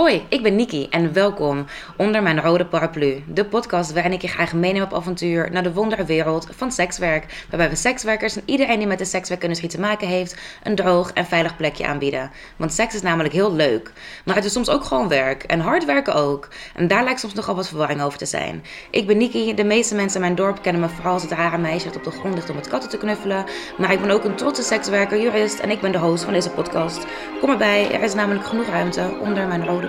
Hoi, ik ben Niki en welkom onder mijn rode paraplu. De podcast waarin ik je graag meeneem op avontuur naar de wonderwereld van sekswerk. Waarbij we sekswerkers en iedereen die met de sekswerkindustrie te maken heeft, een droog en veilig plekje aanbieden. Want seks is namelijk heel leuk. Maar het is soms ook gewoon werk en hard werken ook. En daar lijkt soms nogal wat verwarring over te zijn. Ik ben Niki, de meeste mensen in mijn dorp kennen me vooral als het rare meisje dat op de grond ligt om met katten te knuffelen. Maar ik ben ook een trotse sekswerker, jurist en ik ben de host van deze podcast. Kom erbij, er is namelijk genoeg ruimte onder mijn rode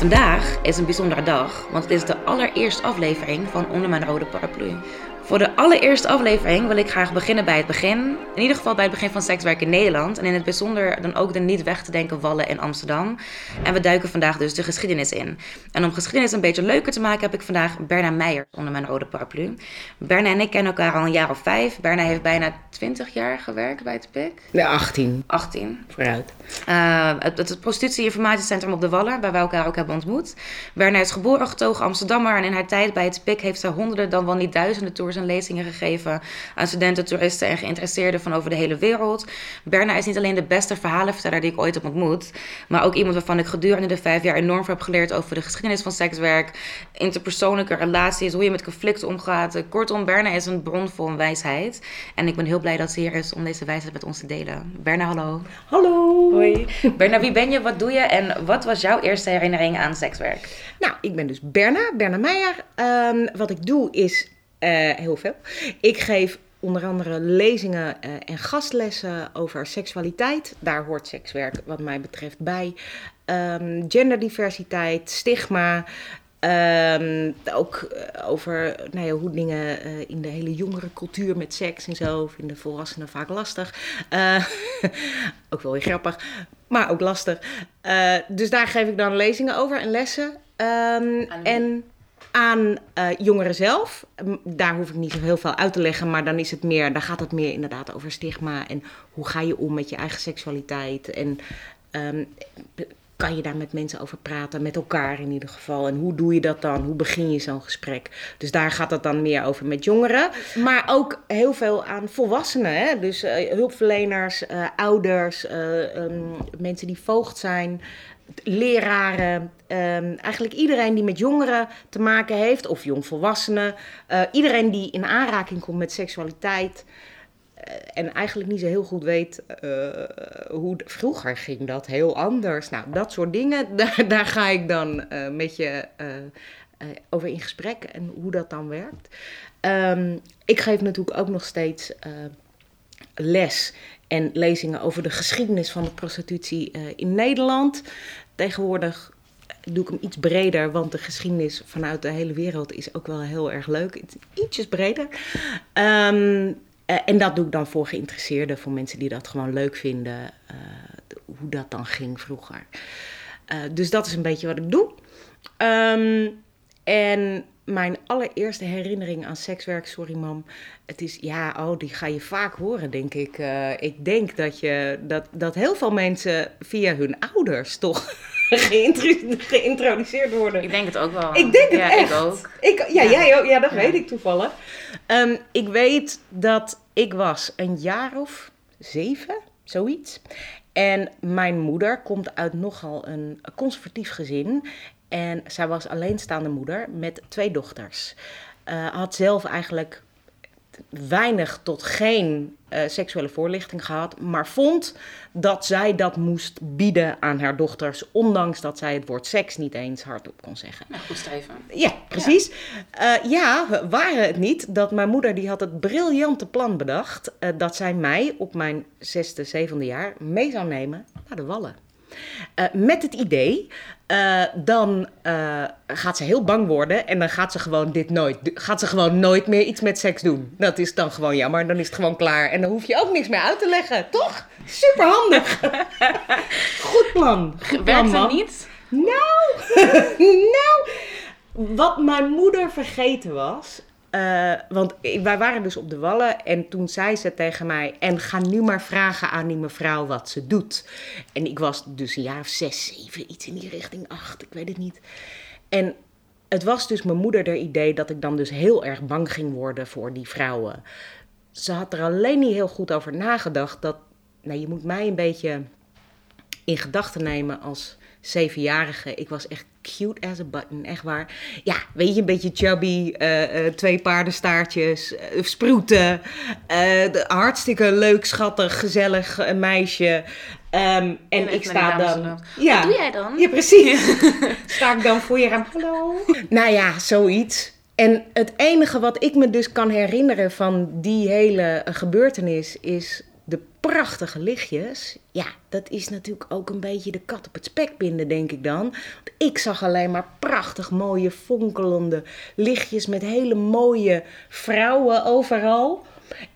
Vandaag is een bijzondere dag, want het is de allereerste aflevering van Onder mijn rode paraplu. Voor de allereerste aflevering wil ik graag beginnen bij het begin. In ieder geval bij het begin van sekswerk in Nederland. En in het bijzonder dan ook de niet weg te denken wallen in Amsterdam. En we duiken vandaag dus de geschiedenis in. En om geschiedenis een beetje leuker te maken heb ik vandaag Berna Meijer onder mijn rode paraplu. Berna en ik kennen elkaar al een jaar of vijf. Berna heeft bijna 20 jaar gewerkt bij het PIK. Ja, 18. 18. Vooruit. Uh, het, het prostitutie-informatiecentrum op de Wallen, waar wij elkaar ook hebben ontmoet. Berna is geboren getogen Amsterdammer en in haar tijd bij het PIK heeft ze honderden, dan wel niet duizenden tours en lezingen gegeven aan studenten, toeristen en geïnteresseerden van over de hele wereld. Berna is niet alleen de beste verhalenverteller die ik ooit heb ontmoet, maar ook iemand waarvan ik gedurende de vijf jaar enorm veel heb geleerd over de geschiedenis van sekswerk, interpersoonlijke relaties, hoe je met conflicten omgaat. Kortom, Berna is een bron vol wijsheid. En ik ben heel blij dat ze hier is om deze wijsheid met ons te delen. Berna, hallo. Hallo. Hoi. Berna, wie ben je? Wat doe je? En wat was jouw eerste herinnering aan sekswerk? Nou, ik ben dus Berna, Berna Meijer. Um, wat ik doe is uh, heel veel. Ik geef onder andere lezingen uh, en gastlessen over seksualiteit. Daar hoort sekswerk wat mij betreft bij. Um, genderdiversiteit, stigma. Um, ook uh, over nou ja, hoe dingen uh, in de hele jongere cultuur met seks en zo vinden volwassenen vaak lastig. Uh, ook wel weer grappig, maar ook lastig. dus daar geef ik dan lezingen over en lessen. Um, en aan uh, jongeren zelf. Daar hoef ik niet zo heel veel uit te leggen, maar dan is het meer, dan gaat het meer inderdaad over stigma en hoe ga je om met je eigen seksualiteit en um, kan je daar met mensen over praten, met elkaar in ieder geval. En hoe doe je dat dan? Hoe begin je zo'n gesprek? Dus daar gaat het dan meer over met jongeren. Maar ook heel veel aan volwassenen. Hè? Dus uh, hulpverleners, uh, ouders, um, mensen die voogd zijn leraren, um, eigenlijk iedereen die met jongeren te maken heeft, of jongvolwassenen, uh, iedereen die in aanraking komt met seksualiteit. Uh, en eigenlijk niet zo heel goed weet uh, hoe vroeger ging dat heel anders. Nou, dat soort dingen, daar, ga ik dan met je over in gesprek en hoe dat dan werkt. Um, ik geef natuurlijk ook nog steeds les en lezingen over de geschiedenis van de prostitutie uh, in Nederland. Tegenwoordig doe ik hem iets breder, want de geschiedenis vanuit de hele wereld is ook wel heel erg leuk. Ietsjes breder. Um, uh, en dat doe ik dan voor geïnteresseerden, voor mensen die dat gewoon leuk vinden, uh, hoe dat dan ging vroeger. dus dat is een beetje wat ik doe. Um, en mijn allereerste herinnering aan sekswerk, sorry mam. Het is, ja, oh, die ga je vaak horen, denk ik. Uh, ik denk dat, je, dat, dat heel veel mensen via hun ouders toch geïntroduceerd worden. Ik denk het ook wel. Ik denk het ja, echt. Ik ook. Ik, ja, Ja. jij ook. Ja, dat Ja. weet ik toevallig. Um, ik weet dat ik was een jaar of zeven, zoiets. En mijn moeder komt uit nogal een conservatief gezin. En zij was alleenstaande moeder met twee dochters. Uh, had zelf eigenlijk weinig tot geen uh, seksuele voorlichting gehad, maar vond dat zij dat moest bieden aan haar dochters, ondanks dat zij het woord seks niet eens hardop kon zeggen. Nou, goed streven. Ja, precies. Ja, uh, ja waren het niet dat mijn moeder die had het briljante plan bedacht uh, dat zij mij op mijn zesde, zevende jaar mee zou nemen naar de Wallen. Uh, met het idee, uh, dan uh, gaat ze heel bang worden en dan gaat ze gewoon dit nooit, gaat ze gewoon nooit meer iets met seks doen. Dat is dan gewoon jammer, dan is het gewoon klaar en dan hoef je ook niks meer uit te leggen, toch? Super handig. Goed plan. Goed Werkt plan, het niet? Nou, nou, wat mijn moeder vergeten was, Uh, want wij waren dus op de wallen en toen zei ze tegen mij: En ga nu maar vragen aan die mevrouw wat ze doet. En ik was dus een jaar of zes, zeven, iets in die richting, acht, ik weet het niet. En het was dus mijn moeder de idee dat ik dan dus heel erg bang ging worden voor die vrouwen. Ze had er alleen niet heel goed over nagedacht dat, nou je moet mij een beetje in gedachten nemen als zevenjarige. Ik was echt cute as a button, echt waar. Ja, weet je, een beetje chubby, uh, uh, twee paardenstaartjes, uh, sproeten. hartstikke leuk, schattig, gezellig meisje. Um, en ik sta dan. Ja, Wat doe jij dan? Ja, precies. sta ik dan voor je raam. Hallo. Nou ja, zoiets. En het enige wat ik me dus kan herinneren van die hele gebeurtenis is de prachtige lichtjes. Ja, dat is natuurlijk ook een beetje de kat op het spek binden, denk ik dan. Want ik zag alleen maar prachtig mooie, fonkelende lichtjes met hele mooie vrouwen overal.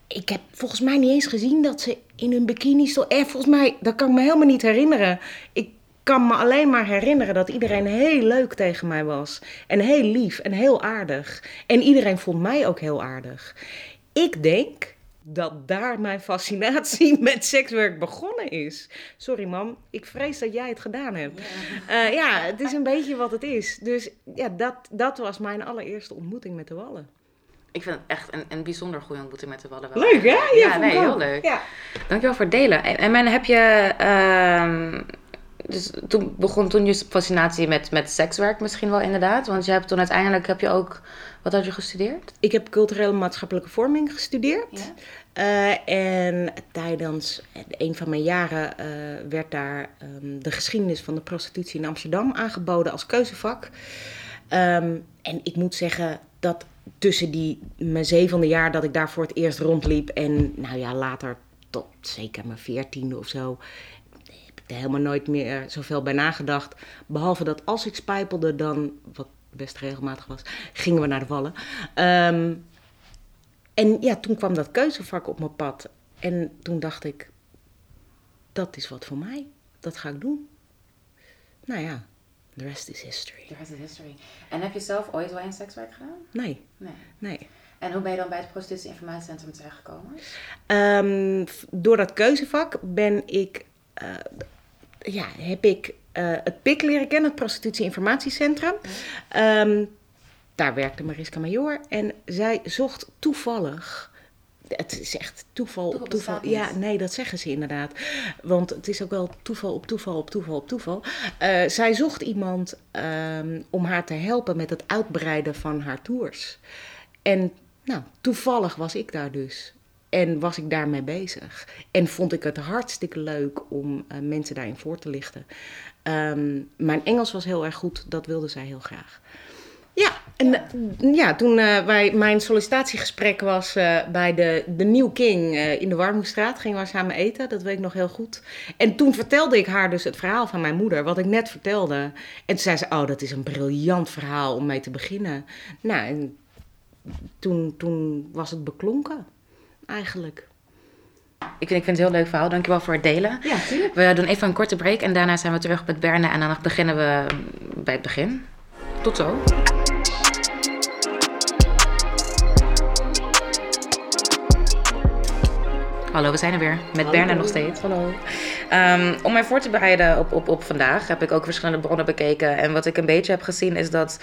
Ik heb volgens mij niet eens gezien dat ze in hun bikini stonden. En volgens mij, dat kan ik me helemaal niet herinneren. Ik kan me alleen maar herinneren dat iedereen heel leuk tegen mij was. En heel lief en heel aardig. En iedereen vond mij ook heel aardig. Ik denk dat daar mijn fascinatie met sekswerk begonnen is. Sorry mam, ik vrees dat jij het gedaan hebt. Ja, uh, ja het is een beetje wat het is. Dus ja, dat, dat was mijn allereerste ontmoeting met de Wallen. Ik vind het echt een, een bijzonder goede ontmoeting met de Wallen. Leuk hè? Ja, ja nee, heel leuk. Ja. Dankjewel voor het delen. En, en heb je... Uh, dus toen begon toen je fascinatie met, met sekswerk misschien wel inderdaad. Want je hebt toen uiteindelijk heb je ook wat had je gestudeerd? Ik heb culturele maatschappelijke vorming gestudeerd. Ja. Uh, en tijdens een van mijn jaren uh, werd daar um, de geschiedenis van de prostitutie in Amsterdam aangeboden als keuzevak. Um, en ik moet zeggen dat tussen die, mijn zevende jaar dat ik daar voor het eerst rondliep en nou ja, later tot zeker mijn veertiende of zo, er helemaal nooit meer zoveel bij nagedacht. Behalve dat als ik spijpelde, dan, wat best regelmatig was, gingen we naar de Wallen. Um, en ja, toen kwam dat keuzevak op mijn pad. En toen dacht ik, dat is wat voor mij. Dat ga ik doen. Nou ja, the rest is history. The rest is history. En heb je zelf ooit wel in sekswerk gedaan? Nee. Nee. nee. En hoe ben je dan bij het Prostitutie Informatiecentrum terechtgekomen? Um, door dat keuzevak ben ik, uh, ja, heb ik uh, het PIC leren kennen, het Prostitutie Informatiecentrum. Um, daar werkte Mariska Major en zij zocht toevallig. Het is echt toeval op toeval. Ja, nee, dat zeggen ze inderdaad. Want het is ook wel toeval op toeval op toeval op toeval. Uh, zij zocht iemand um, om haar te helpen met het uitbreiden van haar tours. En nou, toevallig was ik daar dus. En was ik daarmee bezig. En vond ik het hartstikke leuk om uh, mensen daarin voor te lichten. Um, mijn Engels was heel erg goed, dat wilde zij heel graag. Ja, en ja, ja toen uh, wij, mijn sollicitatiegesprek was uh, bij de, de New King uh, in de Warmoestraat, gingen we samen eten, dat weet ik nog heel goed. En toen vertelde ik haar dus het verhaal van mijn moeder, wat ik net vertelde. En toen zei ze, oh dat is een briljant verhaal om mee te beginnen. Nou, en toen, toen was het beklonken, eigenlijk. Ik vind, ik vind het een heel leuk verhaal. Dankjewel voor het delen. Ja, tuurlijk. We doen even een korte break en daarna zijn we terug met Berne en dan beginnen we bij het begin. Tot zo. Hallo, we zijn er weer. Met Berna nog steeds. Hallo. Um, om mij voor te bereiden op, op, op vandaag heb ik ook verschillende bronnen bekeken. En wat ik een beetje heb gezien is dat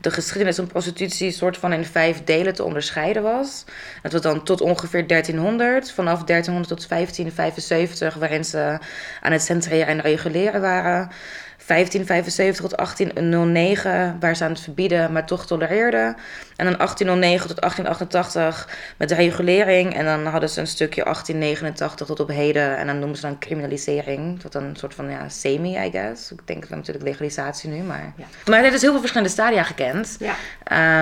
de geschiedenis van prostitutie soort van in vijf delen te onderscheiden was. Dat was dan tot ongeveer 1300, vanaf 1300 tot 1575, waarin ze aan het centreren en reguleren waren. 1575 tot 1809, waar ze aan het verbieden, maar toch tolereerden. En dan 1809 tot 1888 met de regulering. En dan hadden ze een stukje 1889 tot op heden. En dan noemen ze dan criminalisering. Tot een soort van ja, semi, I guess. Ik denk dat natuurlijk legalisatie nu, maar... Ja. Maar er is heel veel verschillende stadia gekend. Ja.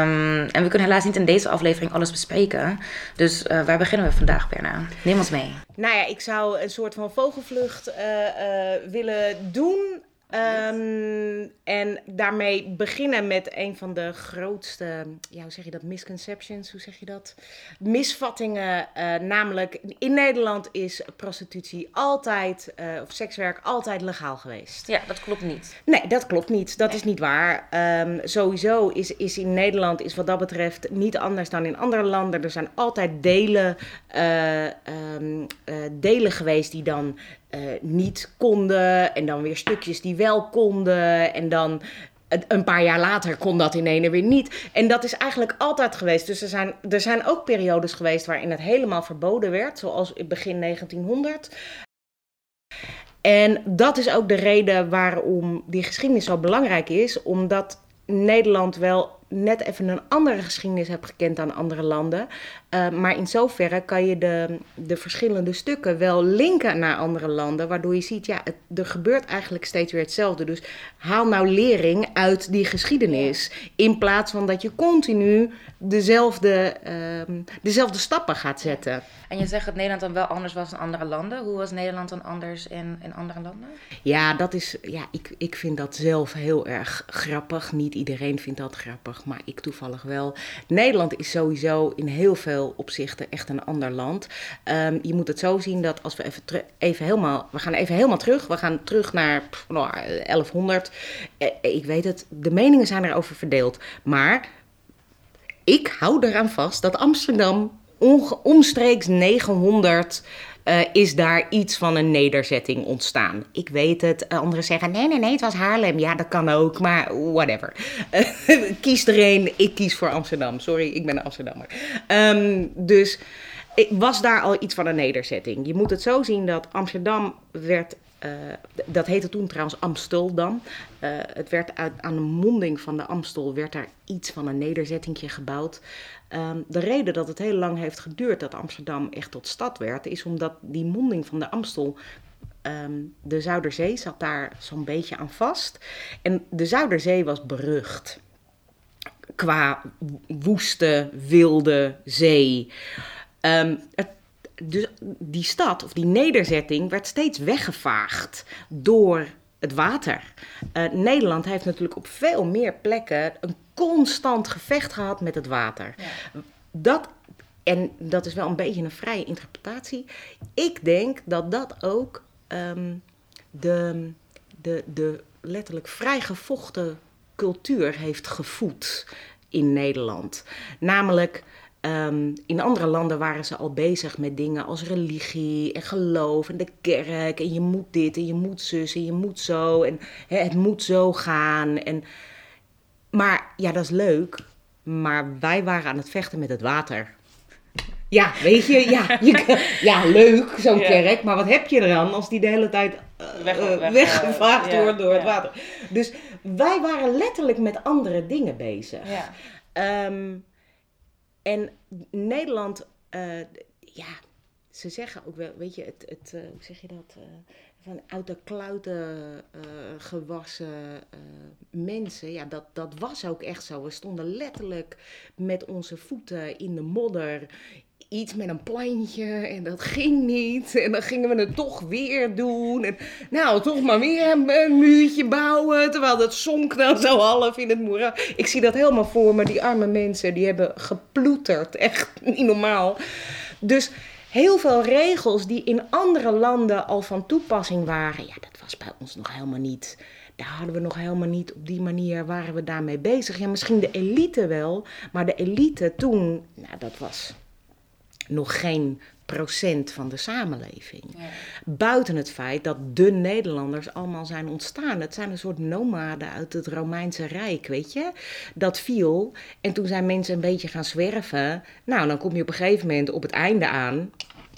Um, en we kunnen helaas niet in deze aflevering alles bespreken. Dus uh, waar beginnen we vandaag, Berna? Neem ons mee. Nou ja, ik zou een soort van vogelvlucht uh, uh, willen doen Um, en daarmee beginnen met een van de grootste, ja, hoe zeg je dat, misconceptions, hoe zeg je dat? Misvattingen, uh, namelijk in Nederland is prostitutie altijd, uh, of sekswerk altijd legaal geweest. Ja, dat klopt niet. Nee, dat klopt niet. Dat is niet waar. Um, sowieso is, is in Nederland, is wat dat betreft niet anders dan in andere landen. Er zijn altijd delen, uh, um, delen geweest die dan uh, niet konden. En dan weer stukjes die wel konden. En dan een paar jaar later kon dat in ene weer niet. En dat is eigenlijk altijd geweest. Dus er zijn, er zijn ook periodes geweest waarin het helemaal verboden werd, zoals in begin 1900. En dat is ook de reden waarom die geschiedenis zo belangrijk is, omdat Nederland wel net even een andere geschiedenis hebt gekend dan andere landen. Uh, maar in zoverre kan je de, de verschillende stukken wel linken naar andere landen. Waardoor je ziet, ja, het, er gebeurt eigenlijk steeds weer hetzelfde. Dus haal nou lering uit die geschiedenis. In plaats van dat je continu dezelfde, uh, dezelfde stappen gaat zetten. En je zegt dat Nederland dan wel anders was dan andere landen. Hoe was Nederland dan anders in, in andere landen? Ja, dat is, ja ik, ik vind dat zelf heel erg grappig. Niet iedereen vindt dat grappig, maar ik toevallig wel. Nederland is sowieso in heel veel opzichten echt een ander land. Um, je moet het zo zien dat als we even, even helemaal, we gaan even helemaal terug. We gaan terug naar nou, 1100. Eh, ik weet het, de meningen zijn erover verdeeld. Maar ik hou eraan vast dat Amsterdam omstreeks 900 uh, is daar iets van een nederzetting ontstaan. Ik weet het. Anderen zeggen: nee, nee, nee, het was Haarlem. Ja, dat kan ook, maar whatever. Kies er een. Ik kies voor Amsterdam. Sorry, ik ben een Amsterdammer. Um, dus was daar al iets van een nederzetting. Je moet het zo zien dat Amsterdam werd uh, dat heette toen trouwens Amsteldam. Uh, het werd uit, aan de monding van de Amstel werd daar iets van een nederzettingje gebouwd. Um, de reden dat het heel lang heeft geduurd dat Amsterdam echt tot stad werd, is omdat die monding van de Amstel Um, de Zuiderzee zat daar zo'n beetje aan vast. En de Zuiderzee was berucht qua woeste, wilde zee. Um, het dus die stad of die nederzetting werd steeds weggevaagd door het water. Uh, Nederland heeft natuurlijk op veel meer plekken een constant gevecht gehad met het water. Ja. Dat, en dat is wel een beetje een vrije interpretatie. Ik denk dat dat ook um, de, de, de letterlijk vrijgevochten cultuur heeft gevoed in Nederland. Namelijk Um, in andere landen waren ze al bezig met dingen als religie en geloof en de kerk. En je moet dit en je moet zus en je moet zo. En het moet zo gaan. En, maar ja, dat is leuk. Maar wij waren aan het vechten met het water. Ja, weet je, ja, je, ja leuk, zo'n ja. kerk. Maar wat heb je eraan als die de hele tijd uh, weg, weg, weggevaagd wordt door het water? Dus wij waren letterlijk met andere dingen bezig. Um, en Nederland, uh, ja, ze zeggen ook wel, weet je, het, het uh, hoe zeg je dat? Uh, van uit de kluiten gewassen mensen. Ja, dat, dat was ook echt zo. We stonden letterlijk met onze voeten in de modder. Iets met een plantje en dat ging niet. En dan gingen we het toch weer doen. En nou, toch maar weer een, muurtje bouwen. Terwijl dat zonk dan zo half in het moeras. Ik zie dat helemaal voor me. Die arme mensen, die hebben geploeterd. Echt niet normaal. Dus heel veel regels die in andere landen al van toepassing waren. Ja, dat was bij ons nog helemaal niet daar hadden we nog helemaal niet op die manier waren we daarmee bezig. Ja, misschien de elite wel, maar de elite toen, nou, dat was nog geen procent van de samenleving. Ja. Buiten het feit dat de Nederlanders allemaal zijn ontstaan. Het zijn een soort nomaden uit het Romeinse Rijk, weet je. Dat viel en toen zijn mensen een beetje gaan zwerven. Nou, dan kom je op een gegeven moment op het einde aan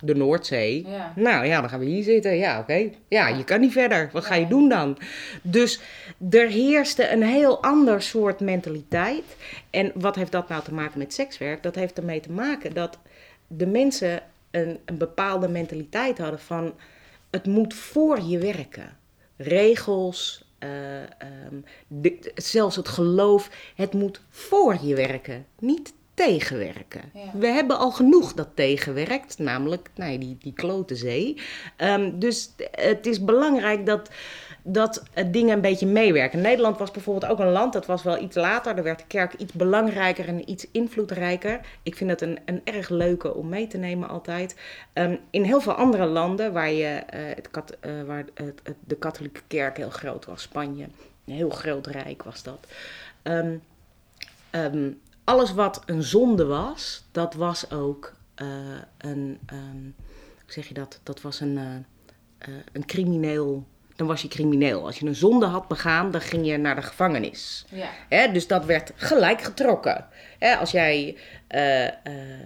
de Noordzee. Ja. Nou ja, dan gaan we hier zitten. Ja, oké. Ja, je kan niet verder. Wat ga je doen dan? Dus er heerste een heel ander soort mentaliteit. En wat heeft dat nou te maken met sekswerk? Dat heeft ermee te maken dat de mensen een, een bepaalde mentaliteit hadden van het moet voor je werken. Regels, uh, um, de, zelfs het geloof, het moet voor je werken, niet tegenwerken. Ja. We hebben al genoeg dat tegenwerkt, namelijk nou, die, die klote zee. Um, dus het is belangrijk dat dat dingen een beetje meewerken. Nederland was bijvoorbeeld ook een land, dat was wel iets later. Daar werd de kerk iets belangrijker en iets invloedrijker. Ik vind het een, een erg leuke om mee te nemen altijd. Um, in heel veel andere landen waar, je, uh, het kat, uh, waar het, de katholieke kerk heel groot was, Spanje, een heel groot rijk was dat. Um, um, alles wat een zonde was, dat was ook een, hoe zeg je dat? Dat was een, een crimineel dan was je crimineel. Als je een zonde had begaan, dan ging je naar de gevangenis. Ja. Hè, dus dat werd gelijk getrokken. Hè, als jij eh, eh,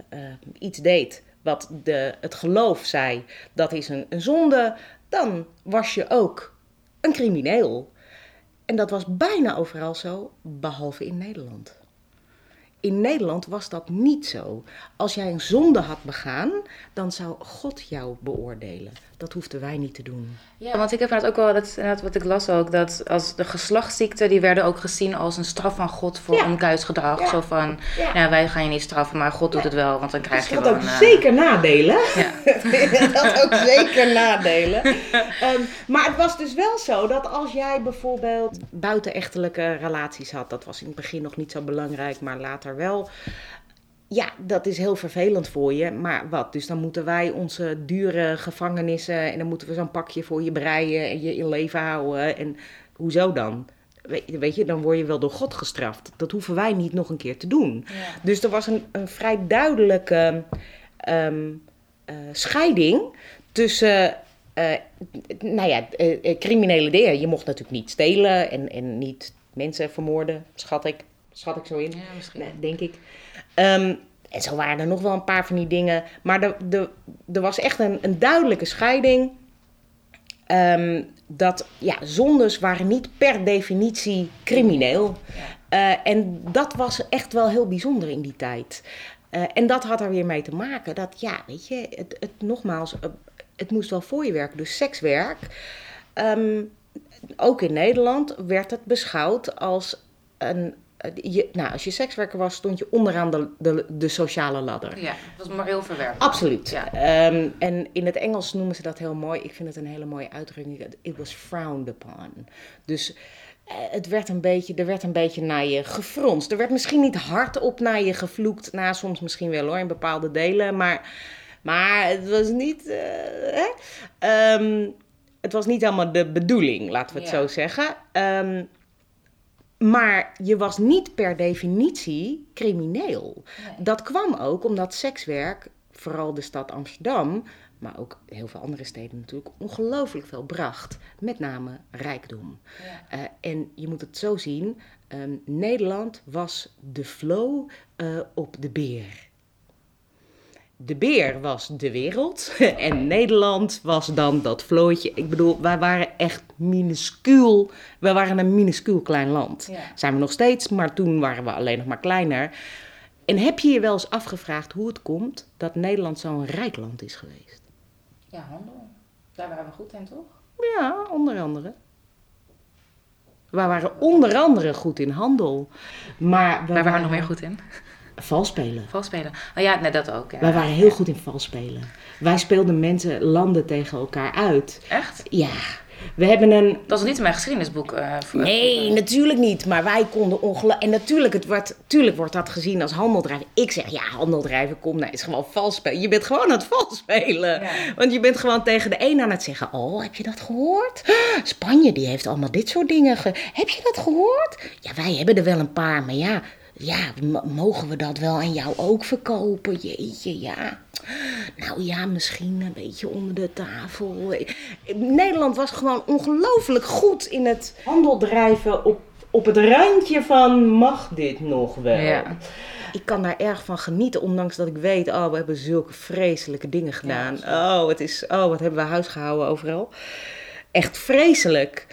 eh, iets deed wat de, het geloof zei, dat is een, een zonde, dan was je ook een crimineel. En dat was bijna overal zo, behalve in Nederland. In Nederland was dat niet zo. Als jij een zonde had begaan, dan zou God jou beoordelen. Dat hoefden wij niet te doen. Ja, want ik heb inderdaad ook wel, dat is inderdaad wat ik las ook, dat als de geslachtsziekten, die werden ook gezien als een straf van God voor Ja. onkuis gedrag. Ja. Zo van, Ja. nou, wij gaan je niet straffen, maar God doet het wel, want dan krijg Dus je dat wel had ook een, eh, zeker nadelen. Ja. dat had ook zeker nadelen. Maar het was dus wel zo dat als jij bijvoorbeeld buitenechtelijke relaties had, dat was in het begin nog niet zo belangrijk, maar later wel. Ja, dat is heel vervelend voor je. Maar wat? Dus dan moeten wij onze dure gevangenissen en dan moeten we zo'n pakje voor je breien en je in leven houden. En hoezo dan? Weet je- Weet je, dan word je wel door God gestraft. Dat hoeven wij niet nog een keer te doen. Ja. Dus er was een, een vrij duidelijke ehm, eh, scheiding tussen, eh, nou ja, eh, criminele dingen. Je mocht natuurlijk niet stelen en, en niet mensen vermoorden, schat ik, schat ik zo in. Ja, misschien. Nee, denk ik. Ehm, en zo waren er nog wel een paar van die dingen. Maar er, er was echt een, een duidelijke scheiding. Ehm, dat ja, zondes waren niet per definitie crimineel. Eh, en dat was echt wel heel bijzonder in die tijd. Eh, en dat had er weer mee te maken dat, ja, weet je, het, het nogmaals, eh, het moest wel voor je werken. Dus sekswerk, ehm, ook in Nederland, werd het beschouwd als een. Eh, Je, nou, als je sekswerker was, stond je onderaan de, de, de sociale ladder. Ja, dat was moreel verwerpelijk. Absoluut. Ja. Ehm, en in het Engels noemen ze dat heel mooi. Ik vind het een hele mooie uitdrukking. It was frowned upon. Dus eh, het werd een beetje, er werd een beetje naar je gefronst. Er werd misschien niet hard op naar je gevloekt. Nou, soms misschien wel hoor, in bepaalde delen. Maar, maar het was niet... eh, hè? Ehm, het was niet helemaal de bedoeling, laten we het Ja. zo zeggen. Ehm, maar je was niet per definitie crimineel. Dat kwam ook omdat sekswerk, vooral de stad Amsterdam, maar ook heel veel andere steden natuurlijk, ongelooflijk veel bracht. Met name rijkdom. Ja. Eh, en je moet het zo zien, ehm, Nederland was de flow eh, op de beer. De beer was de wereld en Nederland was dan dat vlootje. Ik bedoel, wij waren echt minuscuul. Wij waren een minuscuul klein land. Ja. Zijn we nog steeds, maar toen waren we alleen nog maar kleiner. En heb je je wel eens afgevraagd hoe het komt dat Nederland zo'n rijk land is geweest? Ja, handel. Daar waren we goed in, toch? Ja, onder andere. We waren onder andere goed in handel. Maar we Waar waren we nog meer goed in? Valspelen. Valspelen. Oh ja, nee, dat ook. Ja. Wij waren heel goed in valspelen. Wij speelden mensen, landen tegen elkaar uit. Echt? Ja, we hebben een... Dat is niet in mijn geschiedenisboek. eh, voor- Nee, natuurlijk niet. Maar wij konden ongelooflijk... En natuurlijk, het wordt, natuurlijk wordt dat gezien als handeldrijven. Ik zeg, ja, handeldrijven, kom, nou, is gewoon vals spelen. Je bent gewoon aan het vals spelen. Ja. Want je bent gewoon tegen de een aan het zeggen... Oh, heb je dat gehoord? Spanje, die heeft allemaal dit soort dingen. Ge... Heb je dat gehoord? Ja, wij hebben er wel een paar, maar ja... Ja, mogen we dat wel aan jou ook verkopen? Jeetje, ja. Nou ja, misschien een beetje onder de tafel. Nederland was gewoon ongelooflijk goed in het handel drijven op, op het randje van mag dit nog wel? Ja. Ik kan daar erg van genieten, ondanks dat ik weet, oh, we hebben zulke vreselijke dingen gedaan. Ja, oh, het is, oh, wat hebben we huis gehouden overal. Echt vreselijk.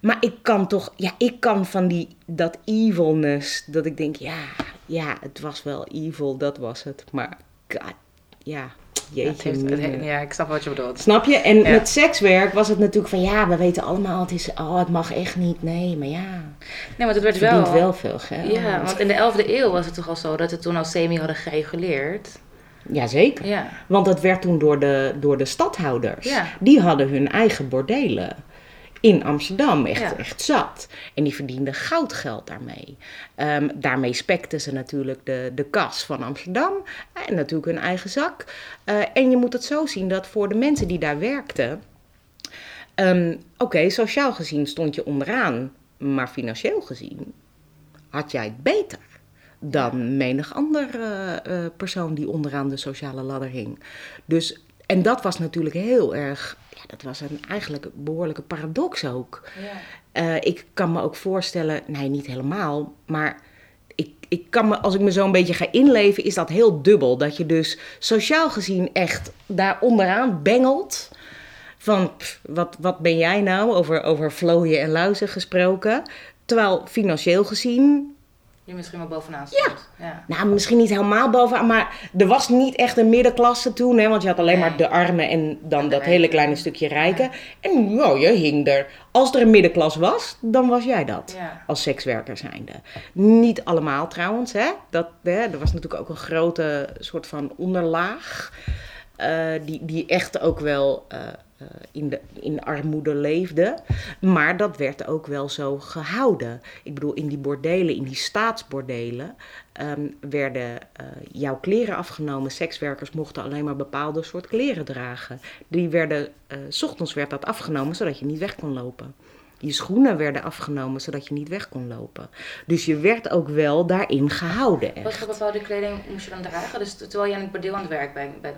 Maar ik kan toch, ja, ik kan van die, dat evilness, dat ik denk, ja, ja, het was wel evil, dat was het. Maar, god, ja, Ja, jeetje. heeft- het mina. he- ja, ik snap wat je bedoelt. Snap je? En Ja. met sekswerk was het natuurlijk van, ja, we weten allemaal, het is, oh, het mag echt niet. Nee, maar ja, Nee, want het werd het wel... wel, veel geld. Ja, want in de 11e eeuw was het toch al zo dat het toen al semi hadden gereguleerd. Jazeker. Ja. Want dat werd toen door de, door de stadhouders. Ja. Die hadden hun eigen bordelen. In Amsterdam, echt, Ja. echt zat. En die verdienden goudgeld daarmee. Ehm, daarmee spekten ze natuurlijk de, de kas van Amsterdam. En natuurlijk hun eigen zak. Eh, en je moet het zo zien dat voor de mensen die daar werkten... ehm, Oké, sociaal gezien stond je onderaan. Maar financieel gezien had jij het beter dan menig ander eh, eh, persoon die onderaan de sociale ladder hing. Dus, en dat was natuurlijk heel erg, dat was een eigenlijk behoorlijke paradox ook. Ja. Eh, ik kan me ook voorstellen, nee, niet helemaal, maar ik, ik kan me, als ik me zo een beetje ga inleven, is dat heel dubbel. Dat je dus sociaal gezien echt daar onderaan bengelt. Van, pff, wat, wat ben jij nou, over, over vlooien en luizen gesproken. Terwijl financieel gezien Je misschien wel bovenaan stond. Ja. nou, misschien niet helemaal bovenaan, maar er was niet echt een middenklasse toen. Hè, want je had alleen Nee. maar de armen en dan En dat hele rijken. kleine stukje rijken. En ja, je hing er. Als er een middenklas was, dan was jij dat. Ja. Als sekswerker zijnde. Niet allemaal trouwens. Hè? Dat, hè, er was natuurlijk ook een grote soort van onderlaag. eh, die, die echt ook wel eh, in, de, in armoede leefde. Maar dat werd ook wel zo gehouden. Ik bedoel, in die bordelen, in die staatsbordelen, ehm, werden eh, jouw kleren afgenomen. Sekswerkers mochten alleen maar bepaalde soort kleren dragen. Die werden, eh, s ochtends werd dat afgenomen, zodat je niet weg kon lopen. Je schoenen werden afgenomen, zodat je niet weg kon lopen. Dus je werd ook wel daarin gehouden. Echt. Wat voor bepaalde kleding moest je dan dragen? Dus terwijl je aan het bordeel aan het werk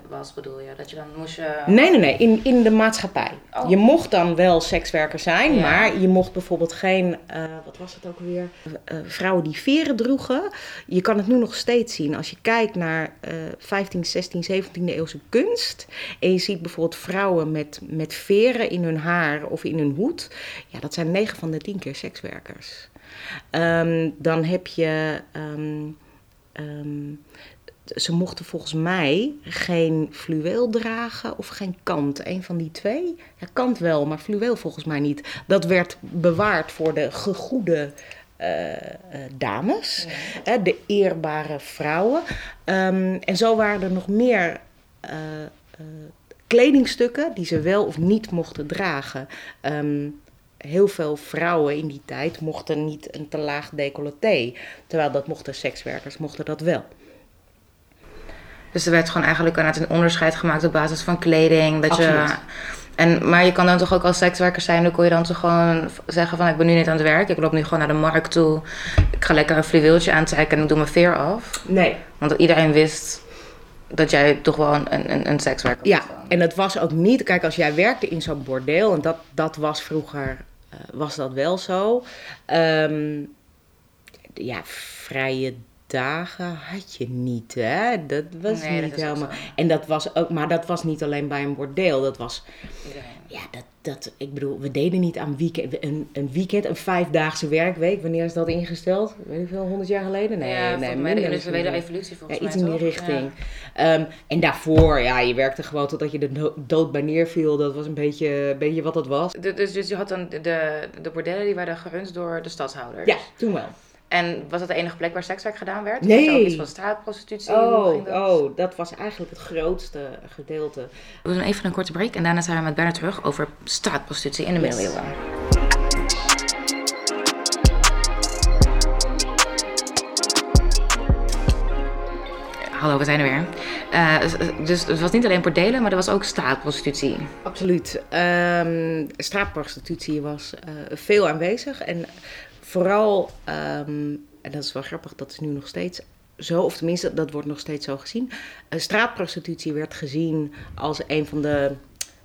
was, bedoel je? Dat je dan moest je... Nee, nee, nee, in, in de maatschappij. Oh. Je mocht dan wel sekswerker zijn, Ja. maar je mocht bijvoorbeeld geen, eh, wat was het ook weer, Eh, vrouwen die veren droegen. Je kan het nu nog steeds zien als je kijkt naar eh 15, 16, 17e eeuwse kunst. En je ziet bijvoorbeeld vrouwen met, met veren in hun haar of in hun hoed. Ja, dat zijn 9 van de 10 keer sekswerkers. Ehm, dan heb je. ehm, ehm, ze mochten volgens mij geen fluweel dragen of geen kant. Een van die twee. Ja, kant wel, maar fluweel volgens mij niet. Dat werd bewaard voor de gegoede eh, eh, dames, hè, de eerbare vrouwen. En zo waren er nog meer eh, kledingstukken die ze wel of niet mochten dragen. Heel veel vrouwen in die tijd mochten niet een te laag decolleté. Terwijl dat mochten sekswerkers, mochten dat wel. Dus er werd gewoon eigenlijk aan het een onderscheid gemaakt op basis van kleding. Dat je, en, maar je kan dan toch ook als sekswerker zijn, dan kon je dan toch gewoon zeggen van ik ben nu niet aan het werk. Ik loop nu gewoon naar de markt toe. Ik ga lekker een fluweeltje aantrekken en ik doe mijn veer af. Nee. Want iedereen wist dat jij toch wel een, een, een sekswerker Ja, was. dan. en het was ook niet... Kijk, als jij werkte in zo'n bordeel... en dat, dat was vroeger... eh, was dat wel zo. Ehm, ja, vrije dagen had je niet, hè? Dat was Nee, dat niet ook helemaal... En dat was ook... Maar dat was niet alleen bij een bordeel. Dat was... Iedereen. Ja, dat, dat, ik bedoel, we deden niet aan weekend, een, een weekend, een vijfdaagse werkweek. Wanneer is dat ingesteld? Weet ik veel, honderd jaar geleden? Nee, ja, nee, volgens mij de misschien. evolutie volgens Ja, iets mij, in die richting. Ehm, en daarvoor, ja, je werkte gewoon totdat je de do- dood bij neerviel. Dat was een beetje, een beetje wat het was. Ja. Dus, dus je had dan de, de, de bordellen die werden gerund door de stadshouders. Ja, toen wel. En was dat de enige plek waar sekswerk gedaan werd? Nee. Was ook iets van straatprostitutie? Oh, dat? oh, dat was eigenlijk het grootste gedeelte. We doen even een korte break en daarna zijn we met Bernard terug over straatprostitutie in de Yes. middeleeuwen. Hallo, we zijn er weer. Eh, dus het was niet alleen bordelen, maar er was ook straatprostitutie. Absoluut. Ehm, straatprostitutie was eh, veel aanwezig. En vooral, ehm, en dat is wel grappig, dat is nu nog steeds zo, of tenminste, dat wordt nog steeds zo gezien. Straatprostitutie werd gezien als een van de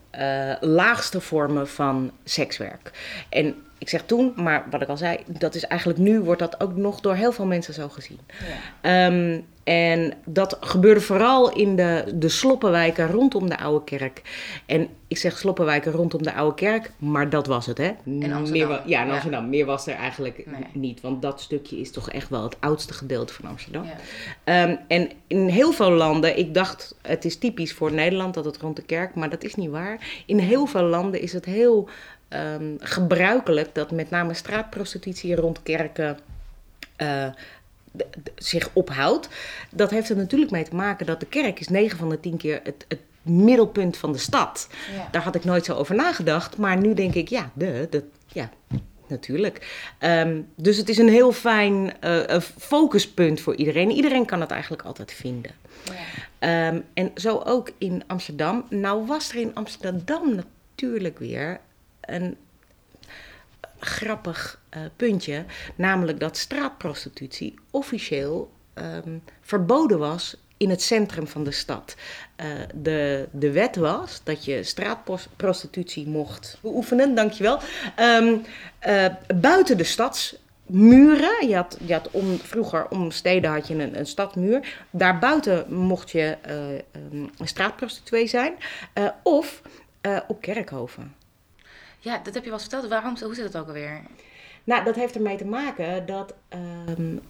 eh, laagste vormen van sekswerk. En ik zeg toen, maar wat ik al zei, dat is eigenlijk nu, wordt dat ook nog door heel veel mensen zo gezien. Ehm, en dat gebeurde vooral in de, de sloppenwijken rondom de Oude Kerk. En ik zeg sloppenwijken rondom de Oude Kerk, maar dat was het, hè? Amsterdam. Meer, ja, in Ja. Amsterdam. Meer was er eigenlijk Nee. niet, want dat stukje is toch echt wel het oudste gedeelte van Amsterdam. Ja. Ehm, en in heel veel landen, ik dacht het is typisch voor Nederland dat het rond de kerk, maar dat is niet waar. In heel veel landen is het heel ehm, gebruikelijk dat met name straatprostitutie rond kerken eh, zich ophoudt. Dat heeft er natuurlijk mee te maken dat de kerk is 9 van de 10 keer het, het middelpunt van de stad. Ja. Daar had ik nooit zo over nagedacht, maar nu denk ik, ja, de, dat, ja natuurlijk. Ehm, dus het is een heel fijn eh, focuspunt voor iedereen. Iedereen kan het eigenlijk altijd vinden. Ehm, en zo ook in Amsterdam. Nou was er in Amsterdam natuurlijk weer een grappig eh, puntje. Namelijk dat straatprostitutie officieel ehm, verboden was in het centrum van de stad. Uh, de, de wet was dat je straatprostitutie mocht beoefenen, dankjewel, um, uh, buiten de stadsmuren. Je had, je had om, vroeger om steden had je een, een stadmuur. Daarbuiten mocht je uh, een straatprostituee zijn. of op kerkhoven. Ja, dat heb je wel eens verteld. Waarom, hoe zit het ook alweer? Nou, dat heeft ermee te maken dat um,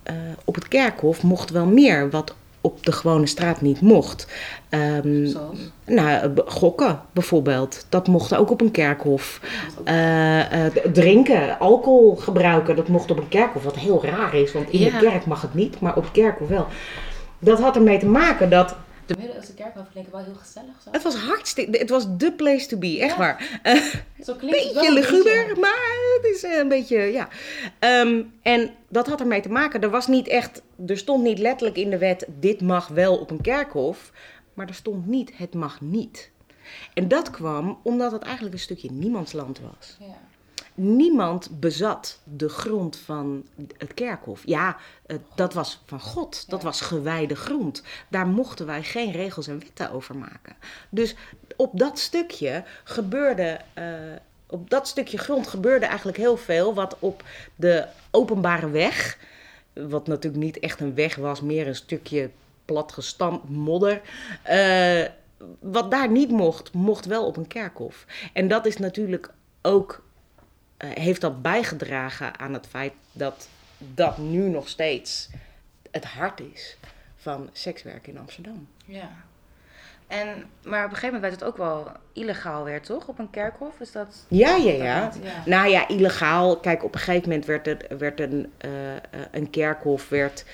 op het kerkhof mocht wel meer wat op de gewone straat niet mocht. Um, Zoals? Nou, gokken bijvoorbeeld. Dat mocht ook op een kerkhof. Uh, uh, drinken, alcohol gebruiken, dat mocht op een kerkhof. Wat heel raar is, want in de kerk mag het niet, maar op het kerkhof wel. Dat had ermee te maken dat de Midden-Oosten kerkhof wel heel gezellig. Zo. Het was hartstikke... Het was the place to be, echt waar. Uh, zo klinkt beetje het wel luguber, maar het is een beetje... Ja. Um, en dat had ermee te maken. Er was niet echt... Er stond niet letterlijk in de wet... Dit mag wel op een kerkhof. Maar er stond niet... Het mag niet. En dat kwam omdat het eigenlijk een stukje niemandsland was. Ja. Niemand bezat de grond van het kerkhof. Ja, dat was van God. Dat was gewijde grond. Daar mochten wij geen regels en wetten over maken. Dus op dat stukje gebeurde. Uh, op dat stukje grond gebeurde eigenlijk heel veel wat op de openbare weg, wat natuurlijk niet echt een weg was, meer een stukje platgestampt modder. Uh, wat daar niet mocht, mocht wel op een kerkhof. En dat is natuurlijk ook uh, heeft dat bijgedragen aan het feit dat dat nu nog steeds het hart is van sekswerk in Amsterdam. Ja. En, maar op een gegeven moment werd het ook wel illegaal weer, toch? Op een kerkhof? Is dat... Ja, ja, ja. Nou ja, illegaal. Kijk, op een gegeven moment werd, het, werd een, uh, een kerkhof werd,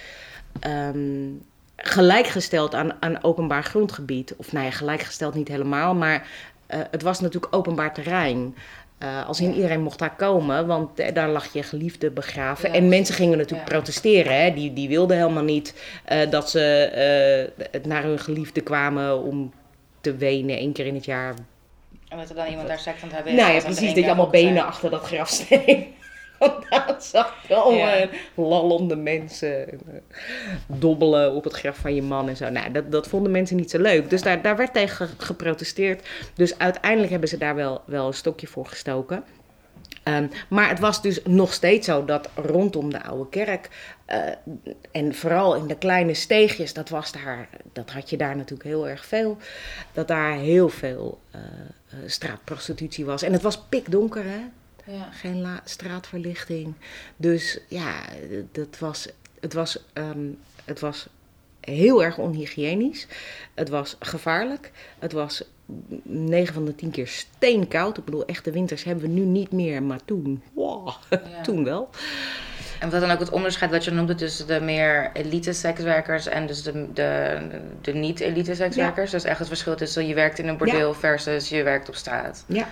um, gelijkgesteld aan, aan openbaar grondgebied. Of nou ja, gelijkgesteld niet helemaal, maar uh, het was natuurlijk openbaar terrein. Uh, als in iedereen mocht daar komen, want uh, daar lag je geliefde begraven. en mensen gingen natuurlijk protesteren. Hè? Die, die wilden helemaal niet uh, dat ze naar hun geliefde kwamen om te wenen één keer in het jaar. En dat er dan iemand daar seks aan hebben Nou ja, precies. Dat je allemaal benen achter dat grafsteen daar zag allemaal ja. lallende mensen eh, dobbelen op het graf van je man en zo. Nou, dat, dat vonden mensen niet zo leuk. Dus daar, daar werd tegen geprotesteerd. Dus uiteindelijk hebben ze daar wel, wel een stokje voor gestoken. Um, maar het was dus nog steeds zo dat rondom de oude kerk uh, en vooral in de kleine steegjes, dat, was daar, dat had je daar natuurlijk heel erg veel, dat daar heel veel uh, straatprostitutie was. En het was pikdonker, hè? Ja. Geen straatverlichting. Dus ja, dat was, het, was, um, het was heel erg onhygiënisch. Het was gevaarlijk. Het was 9 van de 10 keer steenkoud. Ik bedoel, echte winters hebben we nu niet meer, maar toen, wow, ja. toen wel. En wat dan ook het onderscheid wat je noemde tussen de meer elite sekswerkers en dus de, de, de niet-elite sekswerkers. Ja. Dus echt het verschil tussen je werkt in een bordeel ja. versus je werkt op straat. Ja.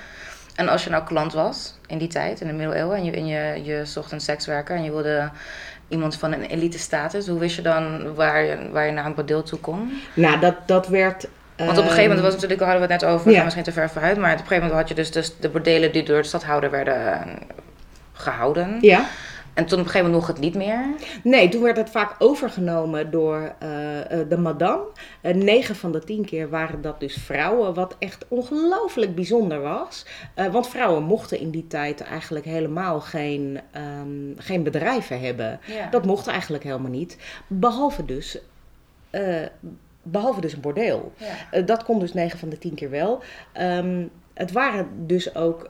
En als je nou klant was in die tijd, in de middeleeuwen, en je, en je, je zocht een sekswerker en je wilde iemand van een elite status, hoe wist je dan waar je, waar je naar een bordeel toe kon? Nou, dat, dat werd want op een gegeven moment was natuurlijk, hadden we het net over, ja. misschien te ver vooruit, maar op een gegeven moment had je dus, dus de bordelen die door de stadhouder werden gehouden. Ja. En toen op een gegeven moment nog het niet meer? Nee, toen werd het vaak overgenomen door uh, de madame. Uh, negen van de tien keer waren dat dus vrouwen, wat echt ongelooflijk bijzonder was. Uh, want vrouwen mochten in die tijd eigenlijk helemaal geen, um, geen bedrijven hebben. Ja. Dat mocht eigenlijk helemaal niet. Behalve dus, behalve dus een bordeel. Ja. dat kon dus negen van de tien keer wel. Um, het waren dus ook,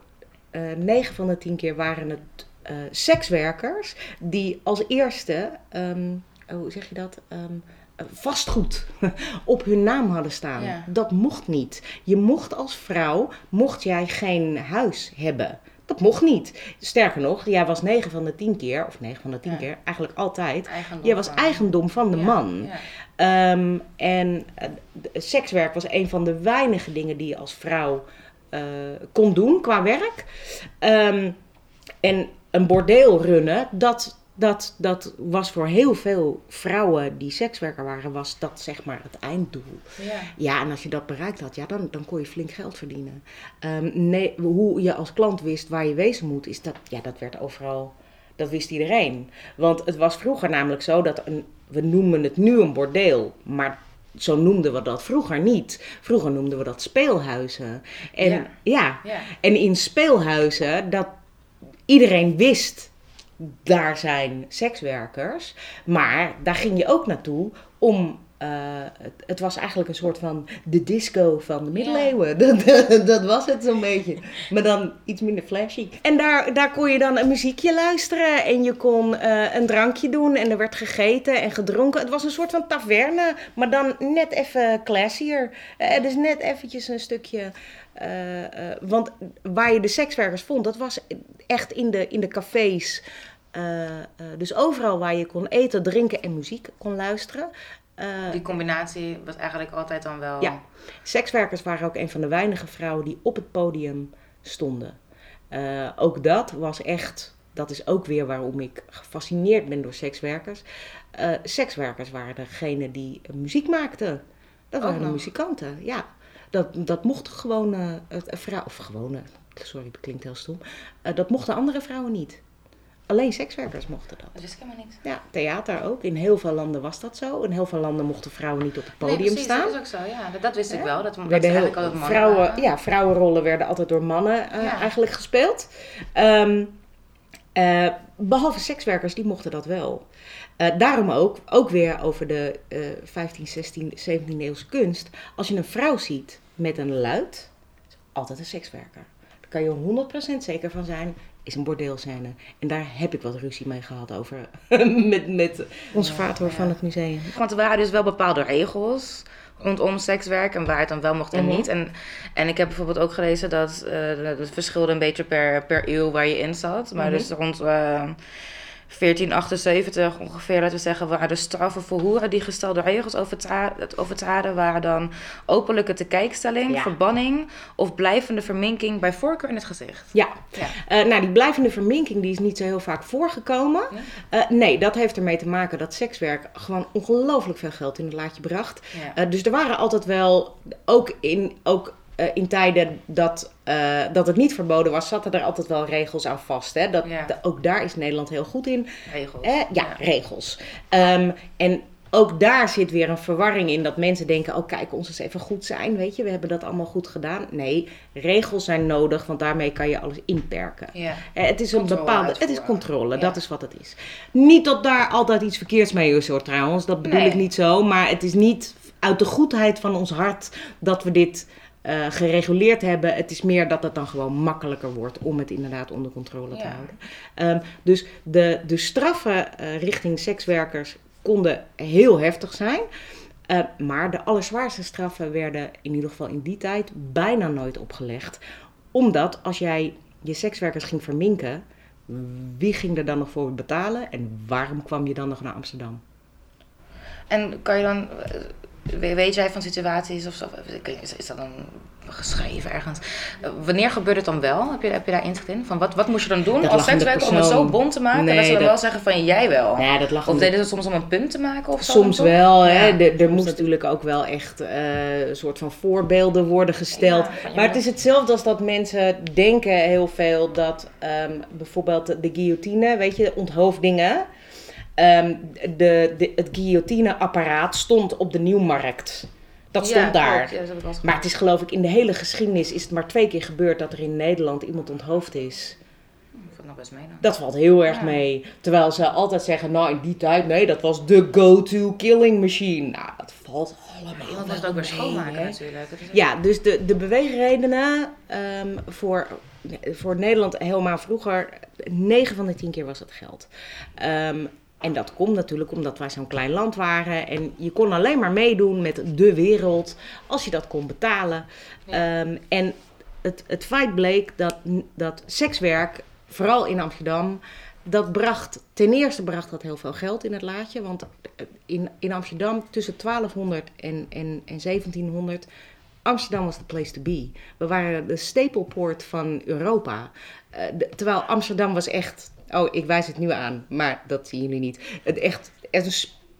negen van de tien keer waren het uh, sekswerkers die als eerste, um, hoe zeg je dat? Um, vastgoed op hun naam hadden staan. Ja. Dat mocht niet. Je mocht als vrouw, mocht jij geen huis hebben. Dat mocht niet. Sterker nog, jij was 9 van de 10 keer, of 9 van de 10 ja. keer, eigenlijk altijd. Eigendom jij was van eigendom van de ja. man. Um, en uh, sekswerk was een van de weinige dingen die je als vrouw uh, kon doen qua werk. Um, en een bordeel runnen, dat, dat, dat was voor heel veel vrouwen die sekswerker waren, was dat zeg maar het einddoel. Ja, ja en als je dat bereikt had, ja, dan, dan kon je flink geld verdienen. Um, nee, hoe je als klant wist waar je wezen moet, is dat, ja, dat werd overal, dat wist iedereen. Want het was vroeger namelijk zo dat een, we noemen het nu een bordeel, maar zo noemden we dat vroeger niet. Vroeger noemden we dat speelhuizen. En, Ja. ja. Ja. en in speelhuizen, dat iedereen wist, daar zijn sekswerkers. Maar daar ging je ook naartoe om... eh, het, het was eigenlijk een soort van de disco van de middeleeuwen. Dat, dat was het zo'n beetje. Maar dan iets minder flashy. En daar, daar kon je dan een muziekje luisteren. En je kon eh, een drankje doen. En er werd gegeten en gedronken. Het was een soort van taverne. Maar dan net even classier. Eh, dus net eventjes een stukje... want waar je de sekswerkers vond, dat was echt in de, in de cafés. Dus overal waar je kon eten, drinken en muziek kon luisteren. Eh, Die combinatie was eigenlijk altijd dan wel... Ja. Sekswerkers waren ook een van de weinige vrouwen die op het podium stonden. Eh, ook dat was echt, dat is ook weer waarom ik gefascineerd ben door sekswerkers. Eh, sekswerkers waren degene die muziek maakten. Dat waren de muzikanten, ja. Dat, dat mochten gewone uh, vrouwen, of gewone, sorry, dat klinkt heel stom. Dat mochten andere vrouwen niet. Alleen sekswerkers mochten dat. Dat wist ik helemaal niet. Ja, theater ook. In heel veel landen was dat zo. In heel veel landen mochten vrouwen niet op het podium nee, precies, staan. dat is ook zo. Ja, dat, dat wist ik wel. Dat, dat werden eigenlijk heel, altijd mannen vrouwen, waren. ja, vrouwenrollen werden altijd door mannen eh, Ja. eigenlijk gespeeld. Ehm, eh, behalve sekswerkers, die mochten dat wel. Eh, daarom ook, ook weer over de eh 15, 16, 17e eeuwse kunst. Als je een vrouw ziet met een luid, is altijd een sekswerker. Daar kan je 100% zeker van zijn, is een bordeelscène. En daar heb ik wat ruzie mee gehad over met, met Ja, ja. van het museum. Want er waren dus wel bepaalde regels rondom sekswerk en waar het dan wel mocht en Mhm. niet. En, en ik heb bijvoorbeeld ook gelezen dat eh, het verschilde een beetje per, per eeuw waar je in zat. Maar Mhm. dus rond eh 1478 ongeveer, laten we zeggen, waren de straffen voor hoeren die gestelde regels overtraden waren dan openlijke tekijkstelling, Ja. verbanning of blijvende verminking bij voorkeur in het gezicht. Ja, Ja. Eh, nou, die blijvende verminking die is niet zo heel vaak voorgekomen. Ja. Eh, nee, dat heeft ermee te maken dat sekswerk gewoon ongelooflijk veel geld in het laadje bracht. Eh, dus er waren altijd wel, ook in, ook, eh, in tijden dat, eh, dat het niet verboden was, zaten er altijd wel regels aan vast. Hè? Dat, Ja. de- ook daar is Nederland heel goed in. regels. Eh, ja, regels. Ehm, en ook daar zit weer een verwarring in dat mensen denken: oh, kijk, ons eens even goed zijn. Weet je, we hebben dat allemaal goed gedaan. Nee, regels zijn nodig, want daarmee kan je alles inperken. Ja. Eh, Het is een Controle bepaalde. Het is controle, Ja. dat is wat het is. Niet dat daar altijd iets verkeerds mee is hoor trouwens, dat bedoel Nee. ik niet zo. Maar het is niet uit de goedheid van ons hart dat we dit eh, gereguleerd hebben. Het is meer dat het dan gewoon makkelijker wordt om het inderdaad onder controle te Ja. houden. Ehm, dus de, de straffen eh, richting sekswerkers konden heel heftig zijn. Eh, maar de allerzwaarste straffen werden in ieder geval in die tijd bijna nooit opgelegd. Omdat als jij je sekswerkers ging verminken, wie ging er dan nog voor betalen en waarom kwam je dan nog naar Amsterdam? En kan je dan, weet jij van situaties of zo, is, is dat dan geschreven ergens? Eh, Wanneer gebeurt het dan wel? Heb je, heb je daar inzicht in? Van wat, wat moest je dan doen Dat als sekswerker om het zo bont te maken Nee, dat ze dan dat- wel zeggen van jij wel? Ja, dat lag Of de- deden ze het soms om een punt te maken of zo? Soms wel, hè. Ja. Er, er moest natuurlijk ook wel echt eh, een soort van voorbeelden worden gesteld. Ja, maar het moet- is hetzelfde als dat mensen denken heel veel dat ehm, bijvoorbeeld de guillotine, weet je, onthoofdingen. Ehm, de, de, het guillotineapparaat stond op de Nieuwmarkt. Dat stond Ja, daar. Ja, dat Maar het is geloof ik in de hele geschiedenis is het maar twee keer gebeurd dat er in Nederland iemand onthoofd is. Het nog best mee. Dat valt heel erg Ja. mee. Terwijl ze altijd zeggen, nou in die tijd, nee, dat was de go-to killing machine. Nou, dat valt allemaal Iemand moest het wel ook weer schoonmaken natuurlijk. Dat Ja, dus de, de beweegredenen ehm, voor, voor Nederland helemaal vroeger, 9 van de 10 keer was het geld. Ehm, en dat komt natuurlijk omdat wij zo'n klein land waren. En je kon alleen maar meedoen met de wereld als je dat kon betalen. Ja. Ehm, en het, het feit bleek dat, dat sekswerk, vooral in Amsterdam, dat bracht, ten eerste bracht dat heel veel geld in het laadje. Want in, in Amsterdam tussen 1200 en, en, en 1700, Amsterdam was the place to be. We waren de stapelpoort van Europa. Eh, de- terwijl Amsterdam was echt, oh ik wijs het nu aan, maar dat zien jullie niet. Het echt, echt een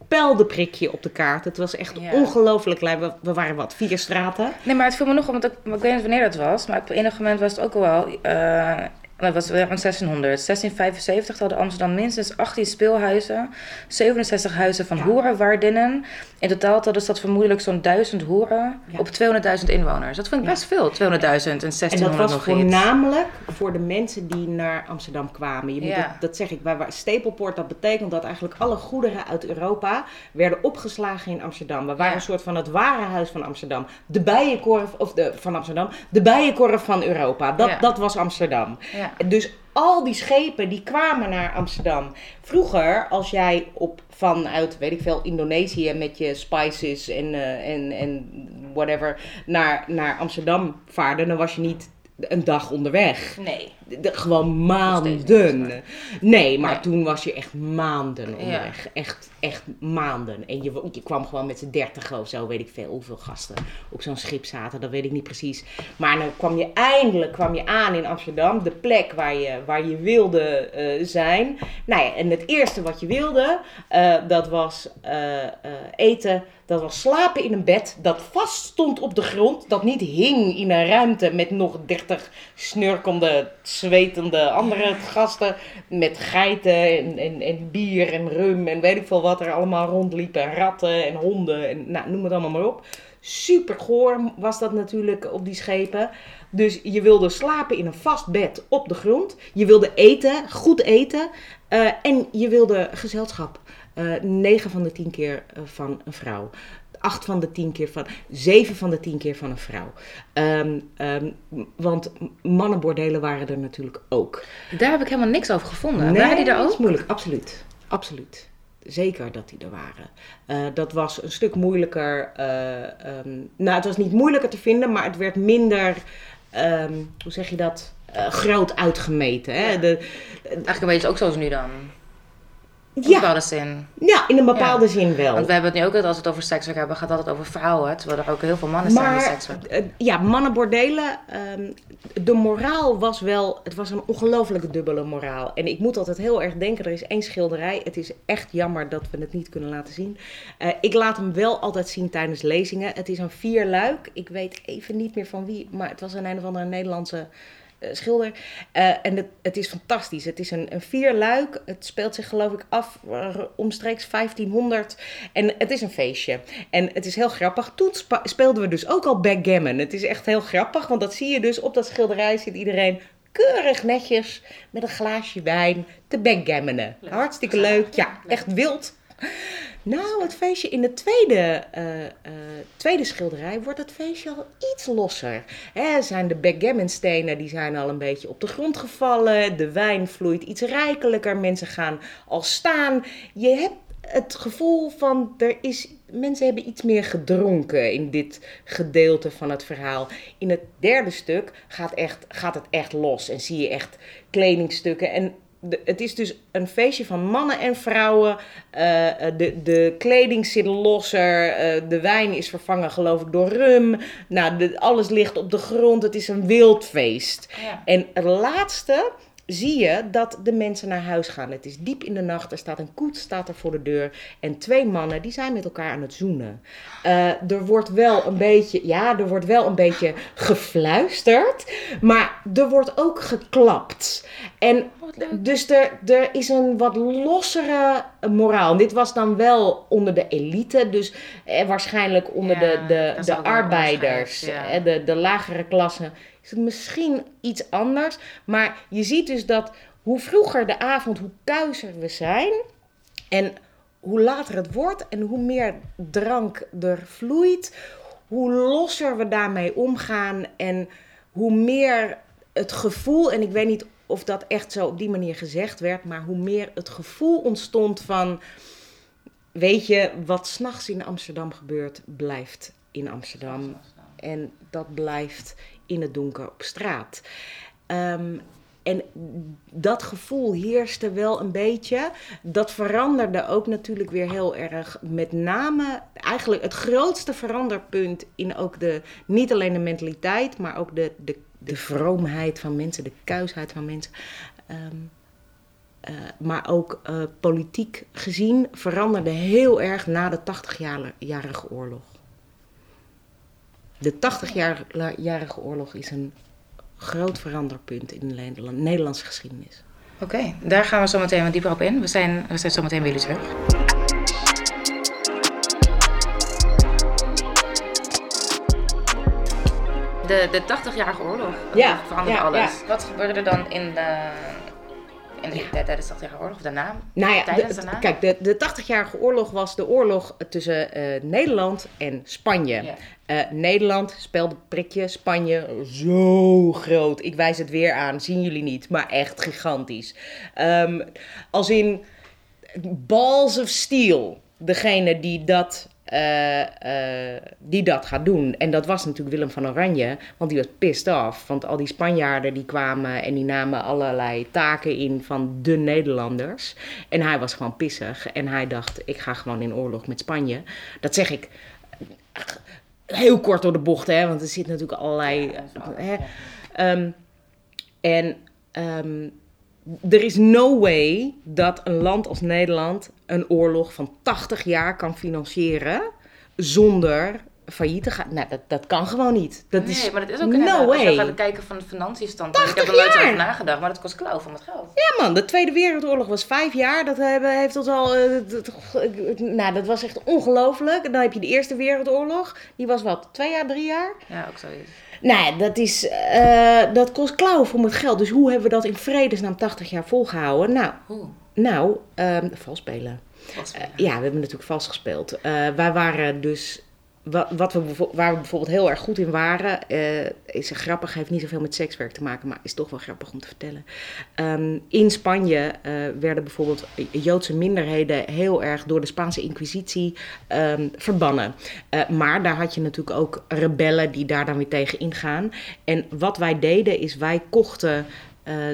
speldenprikje op de kaart. Het was echt Ja. ongelooflijk. We, we waren wat, vier straten. Nee, maar het viel me nog op, want ik, ik weet niet wanneer dat was, maar op enig moment was het ook al wel. eh, Dat was weer aan 1600. 1675 hadden Amsterdam minstens 18 speelhuizen, 67 huizen van Ja. hoerenwaardinnen. In totaal hadden de stad vermoedelijk zo'n 1000 hoeren Ja. op 200.000 inwoners. Dat vind ik Ja. best veel, 200.000 en En 1600 dat was nog iets. voornamelijk voor de mensen die naar Amsterdam kwamen. Je moet dat, dat zeg ik, waar, stapelpoort, dat betekent dat eigenlijk alle goederen uit Europa werden opgeslagen in Amsterdam. We waren een soort van het warenhuis van Amsterdam. De bijenkorf, of de, van Amsterdam, de bijenkorf van Europa. Dat, dat was Amsterdam. Dus al die schepen die kwamen naar Amsterdam. Vroeger, als jij op vanuit, weet ik veel, Indonesië met je spices en, eh, en, en whatever naar, naar Amsterdam vaarde, dan was je niet een dag onderweg. Nee. De- gewoon maanden. Nee, maar Nee. toen was je echt maanden Ja. onderweg. Echt, echt maanden. En je, je kwam gewoon met z'n dertig of zo, weet ik veel, hoeveel gasten op zo'n schip zaten. Dat weet ik niet precies. Maar dan kwam je eindelijk kwam je aan in Amsterdam, de plek waar je, waar je wilde eh, zijn. Nou ja, en het eerste wat je wilde, eh, dat was eh, eten. Dat was slapen in een bed dat vast stond op de grond. Dat niet hing in een ruimte met nog dertig snurkende, zwetende andere gasten. Met geiten en, en, en bier en rum en weet ik veel wat er allemaal rondliepen. Ratten en honden en nou, noem het allemaal maar op. Super goor was dat natuurlijk op die schepen. Dus je wilde slapen in een vast bed op de grond. Je wilde eten, goed eten. eh, en je wilde gezelschap. Eh 9 van de 10 keer eh, van een vrouw. 8 van de 10 keer van. 7 van de 10 keer van een vrouw. Ehm, ehm, want mannenbordelen waren er natuurlijk ook. Daar heb ik helemaal niks over gevonden. waren die er dat is ook? moeilijk. Absoluut. Absoluut. Zeker dat die er waren. Eh, dat was een stuk moeilijker. ehm, nou, het was niet moeilijker te vinden, maar het werd minder. ehm, hoe zeg je dat? Groot uitgemeten. Hè? Ja. De, Eigenlijk een beetje ook zoals nu dan. In ja, bepaalde zin. ja, in een bepaalde zin wel. Want we hebben het nu ook altijd, als we het over sekswerk hebben, gaat het altijd over vrouwen. Terwijl er ook heel veel mannen zijn die Maar sekswerk eh, ja, mannenbordelen. ehm, de moraal was wel. Het was een ongelofelijke dubbele moraal. En ik moet altijd heel erg denken: er is één schilderij. Het is echt jammer dat we het niet kunnen laten zien. Eh, ik laat hem wel altijd zien tijdens lezingen. Het is een vierluik. Ik weet even niet meer van wie, maar het was een een of andere Nederlandse. Eh, schilder. Eh, en het, het is fantastisch. Het is een, een vierluik. Het speelt zich geloof ik af eh, omstreeks 1500. En het is een feestje. En het is heel grappig. Toen speelden we dus ook al backgammon. Het is echt heel grappig, want dat zie je dus op dat schilderij zit iedereen keurig netjes met een glaasje wijn te backgammonen. Hartstikke leuk. Ja, echt wild. Nou, het feestje in de tweede, eh, eh, tweede schilderij wordt het feestje al iets losser. Hè, zijn de backgammonstenen die zijn al een beetje op de grond gevallen. De wijn vloeit iets rijkelijker. Mensen gaan al staan. Je hebt het gevoel van er is, mensen hebben iets meer gedronken in dit gedeelte van het verhaal. In het derde stuk gaat, echt, gaat het echt los en zie je echt kledingstukken. En de, het is dus een feestje van mannen en vrouwen. Eh, eh, de, de kleding zit losser. eh, de wijn is vervangen, geloof ik, door rum. Nou, de, alles ligt op de grond. Het is een wild feest. Ja. En het laatste zie je dat de mensen naar huis gaan. Het is diep in de nacht. Er staat een koets staat er voor de deur. En twee mannen die zijn met elkaar aan het zoenen. Eh, er wordt wel een beetje, ja, er wordt wel een beetje gefluisterd. Maar er wordt ook geklapt. En dus er, er is een wat lossere moraal. En dit was dan wel onder de elite. Dus eh, waarschijnlijk onder Ja, de, de, de arbeiders. ja. eh, de, de lagere klassen. Is het misschien iets anders. Maar je ziet dus dat hoe vroeger de avond, hoe kuiser we zijn. En hoe later het wordt en hoe meer drank er vloeit, hoe losser we daarmee omgaan en hoe meer het gevoel, en ik weet niet of dat echt zo op die manier gezegd werd, maar hoe meer het gevoel ontstond van, weet je, wat s'nachts in Amsterdam gebeurt, blijft in Amsterdam. En dat blijft in het donker op straat. Ehm, en dat gevoel heerste wel een beetje. Dat veranderde ook natuurlijk weer heel erg. Met name eigenlijk het grootste veranderpunt in ook de, niet alleen de mentaliteit, maar ook de, de, de vroomheid van mensen, de kuisheid van mensen. Ehm, eh, maar ook eh, politiek gezien veranderde heel erg na de 80-jarige oorlog. De 80-jarige oorlog is een groot veranderpunt in de Nederland- Nederlandse geschiedenis. Oké, daar gaan we zo meteen wat dieper op in. We zijn, we zijn zo meteen bij jullie terug. De, de 80-jarige oorlog. Ja, veranderde ja, alles. ja. Wat gebeurde er dan in de, in de, tijdens de 80-jarige oorlog? Of daarna? Nou ja, Tijdens de- daarna? kijk, de, de 80-jarige oorlog was de oorlog tussen eh, Nederland en Spanje. Ja. Eh, Nederland speelde prikje, Spanje zo groot. Ik wijs het weer aan, zien jullie niet, maar echt gigantisch. Ehm, als in balls of steel, degene die dat, eh, eh, die dat gaat doen. En dat was natuurlijk Willem van Oranje, want die was pissed off. Want al die Spanjaarden die kwamen en die namen allerlei taken in van de Nederlanders. En hij was gewoon pissig en hij dacht, ik ga gewoon in oorlog met Spanje. Dat zeg ik heel kort door de bocht, hè, want er zit natuurlijk allerlei... Ja, hè. Ehm, en ehm, er is no way dat een land als Nederland een oorlog van 80 jaar kan financieren zonder failliet te gaan. Nou, dat, dat kan gewoon niet. Dat nee, is maar dat is ook no inderdaad, Als je way. gaat kijken van de financiënstandpunt. Ik heb er 80 nooit over nagedacht, maar dat kost klauw van het geld. Ja man, de Tweede Wereldoorlog was vijf jaar. Dat hebben, heeft ons al... eh, dat- nou, dat was echt ongelooflijk. En dan heb je de Eerste Wereldoorlog. Die was wat, twee jaar, drie jaar? Ja, ook zoiets. Nou, dat, is, eh, dat kost klauwen voor het geld. Dus hoe hebben we dat in vredesnaam 80 jaar volgehouden? Nou, Oeh, nou vals spelen. wat Eh, ja, we hebben natuurlijk vals gespeeld. Eh, wij waren dus. Wat, we, waar we bijvoorbeeld heel erg goed in waren, eh, is grappig, heeft niet zoveel met sekswerk te maken, maar is toch wel grappig om te vertellen. Ehm, in Spanje eh, werden bijvoorbeeld Joodse minderheden heel erg door de Spaanse Inquisitie ehm, verbannen. Eh, maar daar had je natuurlijk ook rebellen die daar dan weer tegen ingaan. En wat wij deden is wij kochten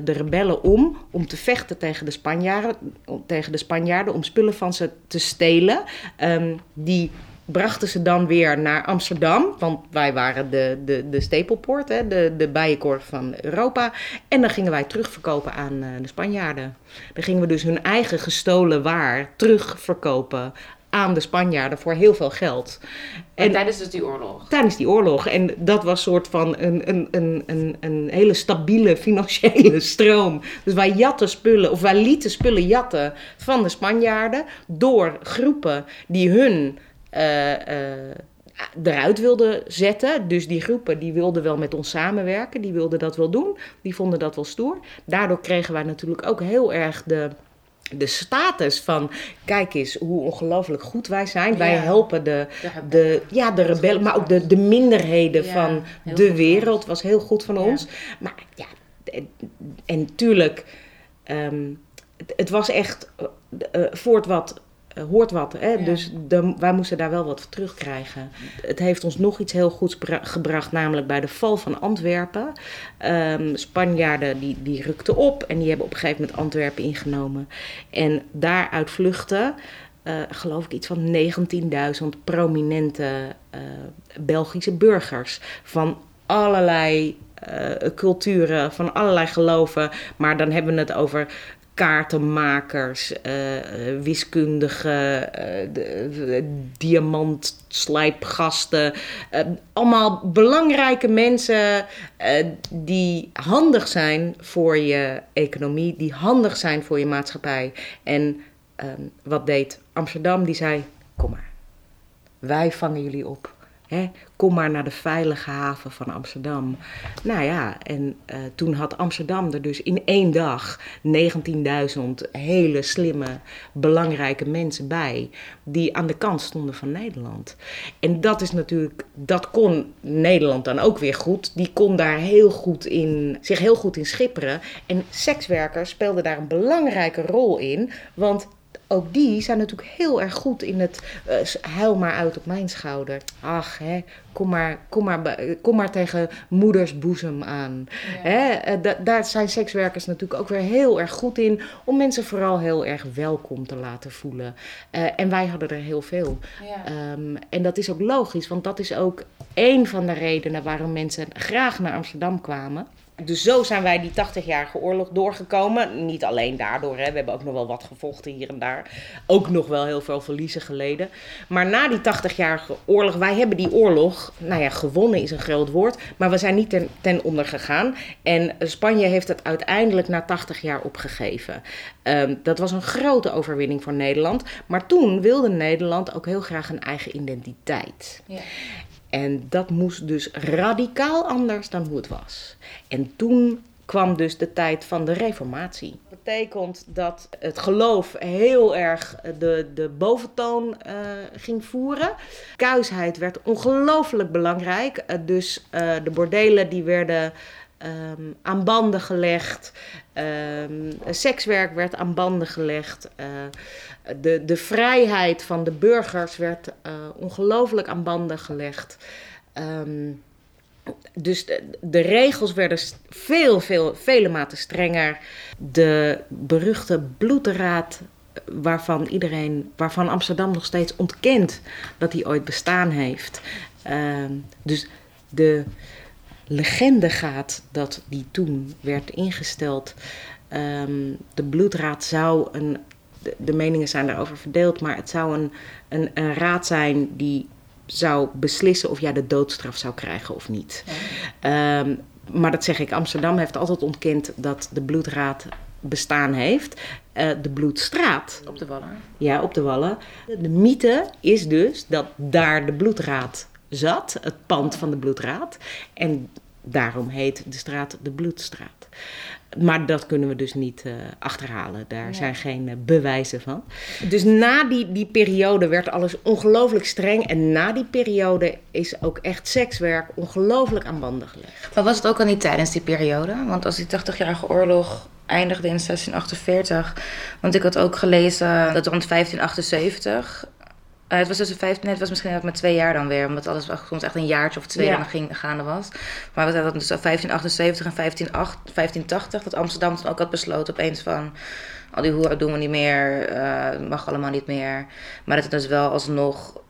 de rebellen om om te vechten tegen de Spanjaarden, tegen de Spanjaarden om spullen van ze te stelen. Ehm, die brachten ze dan weer naar Amsterdam, want wij waren de, de, de stapelpoort, hè, de, de bijenkorf van Europa. En dan gingen wij terugverkopen aan eh, de Spanjaarden. Dan gingen we dus hun eigen gestolen waar terugverkopen aan de Spanjaarden voor heel veel geld. En En tijdens dus die oorlog. tijdens die oorlog. En dat was soort van een, een, een, een, een hele stabiele financiële stroom. Dus wij jatten spullen, of wij lieten spullen jatten van de Spanjaarden door groepen die hun eruit wilden zetten. Dus die groepen die wilden wel met ons samenwerken, die wilden dat wel doen, die vonden dat wel stoer. Daardoor kregen wij natuurlijk ook heel erg de de status van, kijk eens hoe ongelooflijk goed wij zijn. Wij helpen de, De ja, de rebellen, maar ook de, de minderheden Ja, van de wereld was heel goed van Ja. ons. Maar ja, en, en tuurlijk, ehm, het, het was echt eh, eh, voort wat. Eh, hoort wat, hè? Ja. dus de, wij moesten daar wel wat voor terugkrijgen. Het heeft ons nog iets heel goeds bra- gebracht, namelijk bij de val van Antwerpen. Ehm, Spanjaarden die, die rukten op en die hebben op een gegeven moment Antwerpen ingenomen. En daaruit vluchten, eh, geloof ik, iets van 19.000 prominente eh, Belgische burgers. Van allerlei culturen, van allerlei geloven. Maar dan hebben we het over kaartenmakers, eh, eh, wiskundigen, eh, de- de- diamantslijpgasten. eh, allemaal belangrijke mensen eh, die handig zijn voor je economie, die handig zijn voor je maatschappij. En ehm, wat deed Amsterdam? Die zei: Kom maar, wij vangen jullie op. Kom maar naar de veilige haven van Amsterdam. Nou ja, en eh, toen had Amsterdam er dus in één dag 19.000 hele slimme, belangrijke mensen bij. Die aan de kant stonden van Nederland. En dat is natuurlijk, dat kon Nederland dan ook weer goed. Die kon daar heel goed in, zich heel goed in schipperen. En sekswerkers speelden daar een belangrijke rol in. Want ook die zijn natuurlijk heel erg goed in het eh, huil maar uit op mijn schouder. Ach, hè, kom, maar, kom, maar, bij- kom maar tegen moeders boezem aan. Hè, eh, da- daar zijn sekswerkers natuurlijk ook weer heel erg goed in om mensen vooral heel erg welkom te laten voelen. Eh, en wij hadden er heel veel. Ja. Ehm, en dat is ook logisch, want dat is ook één van de redenen waarom mensen graag naar Amsterdam kwamen. Dus zo zijn wij die 80-jarige oorlog doorgekomen. Niet alleen daardoor, hè. we hebben ook nog wel wat gevochten hier en daar. Ook nog wel heel veel verliezen geleden. Maar na die 80-jarige oorlog, wij hebben die oorlog, nou ja, gewonnen is een groot woord, maar we zijn niet ten, onder gegaan. En Spanje heeft het uiteindelijk na 80 jaar opgegeven. Ehm, dat was een grote overwinning voor Nederland. Maar toen wilde Nederland ook heel graag een eigen identiteit. Ja. En dat moest dus radicaal anders dan hoe het was. En toen kwam dus de tijd van de reformatie. Dat betekent dat het geloof heel erg de, de boventoon uh, ging voeren. Kuisheid werd ongelooflijk belangrijk. Uh, dus de bordelen die werden um, aan banden gelegd. Um, sekswerk werd aan banden gelegd. Uh, de, de vrijheid van de burgers werd uh, ongelooflijk aan banden gelegd. Um, dus de, de, regels werden veel, veel, vele maten strenger. De beruchte bloedraad, waarvan iedereen, waarvan Amsterdam nog steeds ontkent dat die ooit bestaan heeft. dus de, legende gaat dat die toen werd ingesteld. Um, de bloedraad zou een. De, de, meningen zijn daarover verdeeld, maar het zou een, een, een, raad zijn die zou beslissen of jij de doodstraf zou krijgen of niet. Um, maar dat zeg ik, Amsterdam heeft altijd ontkend dat de bloedraad bestaan heeft. Uh, de bloedstraat. Op de wallen. Ja, op de wallen. De mythe is dus dat daar de bloedraad zat, het pand van de bloedraad. En daarom heet de straat de Bloedstraat. Maar dat kunnen we dus niet uh, achterhalen. Daar zijn geen uh, bewijzen van. Dus na die, die periode werd alles ongelooflijk streng. En na die periode is ook echt sekswerk ongelooflijk aan banden gelegd. Maar was het ook al niet tijdens die periode? Want als die 80-jarige oorlog eindigde in 1648. Want ik had ook gelezen dat rond 1578 uh, het was tussen 15, nee, het was misschien maar twee jaar dan weer, omdat alles soms echt een jaartje of twee ja. dan ging, gaande was. Maar we zaten dus 1578 en 1580, dat Amsterdam toen ook had besloten opeens van, al die hoeren doen we niet meer, uh, mag allemaal niet meer. Maar dat het dus wel alsnog